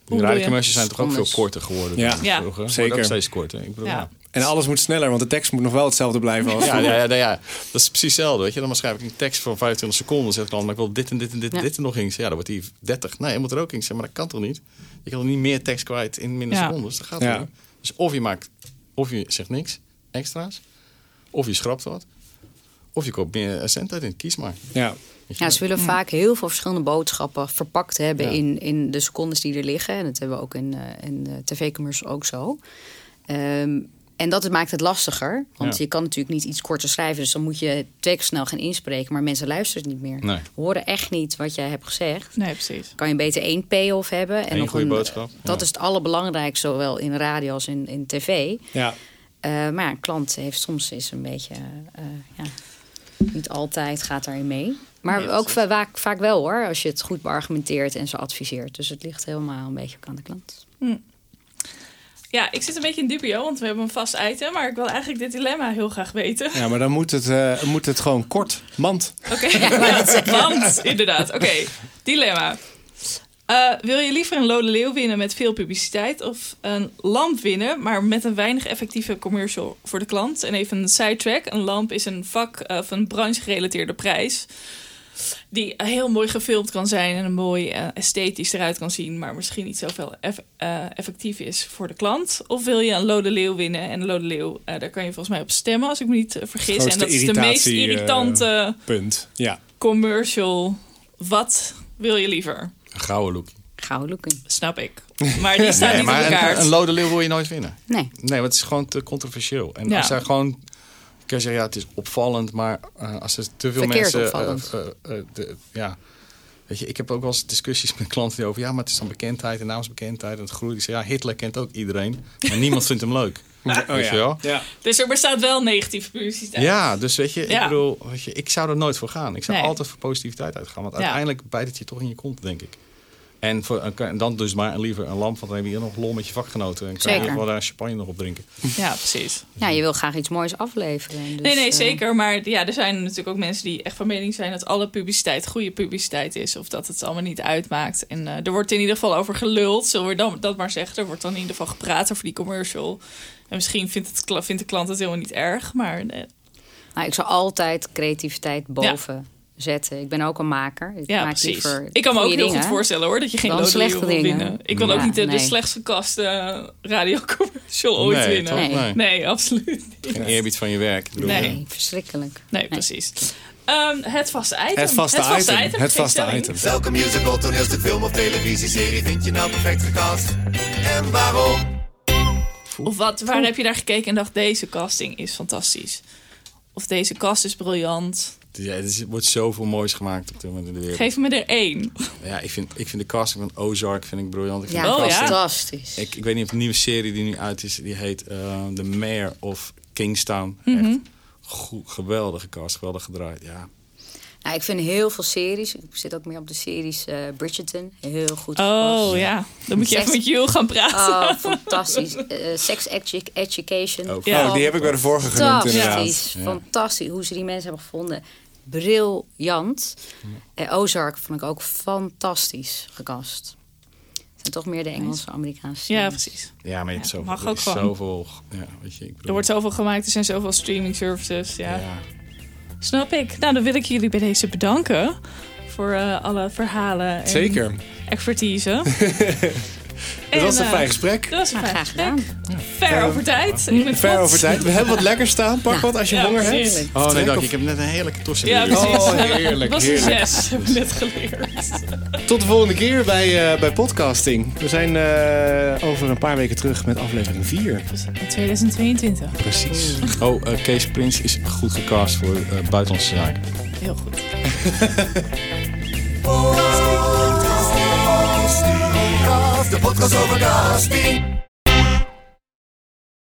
Je? radiocommercials zijn toch ook veel korter geworden Ja. dan Ja. vroeger. Zeker. ook steeds korter. Ik bedoel, Ja. ja. En alles moet sneller, want de tekst moet nog wel hetzelfde blijven als Ja, ja, ja, ja, ja. dat is precies hetzelfde. Weet je? Dan schrijf ik een tekst van 25 seconden. Dan zeg ik dan, maar ik wil dit en dit en dit en Ja. dit er nog in. Ja, dan wordt die 30. Nee, je moet er ook in. Ik zeg, maar dat kan toch niet? Je kan toch niet meer tekst kwijt in minder Ja. seconden? Dus dat gaat niet? Dus of je maakt, of je zegt niks extra's. Of je schrapt wat. Of je koopt meer zendtijd in. Kies maar. Ja. Ja, ze willen vaak heel veel verschillende boodschappen verpakt hebben Ja. in, in de secondes die er liggen. En dat hebben we ook in, eh, in de tv-commercials ook zo. Ehm, en dat maakt het lastiger. Want Ja. je kan natuurlijk niet iets korter schrijven. Dus dan moet je twee keer snel gaan inspreken. Maar mensen luisteren niet meer. Nee. Horen echt niet wat jij hebt gezegd. Nee, precies. Kan je beter één payoff hebben. En Eén nog goede een, boodschap. Dat Ja. is het allerbelangrijkste, zowel in radio als in, in tv. Ja. Eh, maar ja, een klant heeft soms is een beetje, eh, ja, niet altijd gaat daarin mee. Maar Nee, ook vaak, vaak wel hoor, als je het goed beargumenteert en ze adviseert. Dus het ligt helemaal een beetje ook aan de klant. Ja, ik zit een beetje in dubio, want we hebben een vast item. Maar ik wil eigenlijk dit dilemma heel graag weten. ja, maar dan moet het, eh, moet het gewoon kort. Mand. Oké, want inderdaad. Oké, dilemma. Eh, wil je liever een Lode Leeuw winnen met veel publiciteit of een lamp winnen, maar met een weinig effectieve commercial voor de klant? En even een sidetrack: een lamp is een vak eh, of een branche-gerelateerde prijs. Die heel mooi gefilmd kan zijn en een mooi eh, esthetisch eruit kan zien, maar misschien niet zoveel eff- effectief is voor de klant. Of wil je een Lode Leeuw winnen? En een Lode Leeuw, daar kan je volgens mij op stemmen, als ik me niet vergis. En dat is de meest irritante Punt. Ja. commercial. Wat wil je liever? Een gouden look. Gauw looking. Snap ik. Maar die staat Nee, niet op de kaart. een, een lode leeuw wil je nooit winnen. Nee. Nee, want het is gewoon te controversieel. En Ja. als zij gewoon... kan je zeggen, ja, het is opvallend, maar eh, als er te veel Verkeerd mensen... eh, opvallend. eh, eh, de- ja, weet je, ik heb ook wel eens discussies met klanten die over... ja, maar het is dan bekendheid en naamsbekendheid en het groeit. Ik zeg, ja, Hitler kent ook iedereen, maar niemand vindt hem leuk. Oh, Weet je wel? Ja. Dus er bestaat wel negatieve publiciteit. Ja, dus weet je, Ja. ik bedoel, weet je, ik zou er nooit voor gaan. Ik zou Nee. altijd voor positiviteit uitgaan, want Ja. uiteindelijk bijt het je toch in je kont, denk ik. En, voor, en dan dus maar liever een lamp, want dan heb je hier nog lol met je vakgenoten. En kan je Zeker. nog wel daar champagne nog op drinken. Ja, precies. Ja, je wil graag iets moois afleveren. Dus, nee, nee, eh, zeker. Maar ja, er zijn natuurlijk ook mensen die echt van mening zijn dat alle publiciteit goede publiciteit is. Of dat het allemaal niet uitmaakt. En eh, er wordt in ieder geval over geluld. Zullen we dan, dat maar zeggen? Er wordt dan in ieder geval gepraat over die commercial. En misschien vindt, het, vindt de klant het helemaal niet erg. Maar eh, nou, ik zou altijd creativiteit boven zetten. Ik ben ook een maker. Ik ja, maak precies. liever Ik kan me ook heel goed voorstellen hoor. Dat je geen Leeuw wil winnen. Ik wil ook niet de, de nee. slechtst gekaste radiocommercial ooit nee, winnen. toch? Nee. Nee. Nee, absoluut niet. Geen eerbied van je werk. Nee. Nee, verschrikkelijk. Nee, precies. Ehm, het vaste item. Het vaste item. Het vaste item. Welke musical, toneelstuk, film of televisieserie vind je nou perfect gecast? En waarom? Of wat, waar heb je naar gekeken en dacht, deze casting is fantastisch? Of deze cast is briljant. Ja, er is- wordt zoveel moois gemaakt op dit moment in de wereld. Geef me er één. Ja, ik vind, ik vind de casting van Ozark vind ik briljant. Ik, vind Ja, de Oh, casting- ja. fantastisch. Ik, ik weet niet of de nieuwe serie die nu uit is, die heet eh The Mayor of Kingstown. Mhm. Echt goed, geweldige cast, geweldig gedraaid. Ja. Nou, ik vind heel veel series. Ik zit ook meer op de series eh Bridgerton. Heel goed Oh ja, dan moet je even Seks- met Jules gaan praten. Oh, fantastisch. Eh, sex edu- Education. Ja. Oh, die heb ik bij de vorige genoemd inderdaad. Fantastisch. Ja. Fantastisch. Hoe ze die mensen hebben gevonden. Briljant. En Ozark vond ik ook fantastisch gecast. Het zijn toch meer de Engelse, Amerikaanse Ja, precies. ja, maar je hebt Ja, zoveel. mag ook gewoon. Zoveel, ja, weet je, ik bedoel, Er wordt zoveel gemaakt, er zijn zoveel streaming services. Ja. ja. Snap ik. Nou, dan wil ik jullie bij deze bedanken voor eh, alle verhalen en Zeker. expertise. Het was een eh, fijn gesprek. Nou, Dat was een fijn graag gesprek. gedaan. Ver over tijd. Ik ben Ver over tijd. We hebben wat lekkers staan. Pak wat als je Ja, honger hebt. Oh nee, dank je. Ik heb net een heerlijke tossen. Ja, precies. Oh, heerlijk, Dat was een zes, hebben we net geleerd. Tot de volgende keer bij, eh, bij podcasting. We zijn eh, over een paar weken terug met aflevering 4. In 2022. Precies. Oh, eh, Kees Prins is goed gecast voor eh, buitenlandse zaken. Heel goed. De podcast over casting.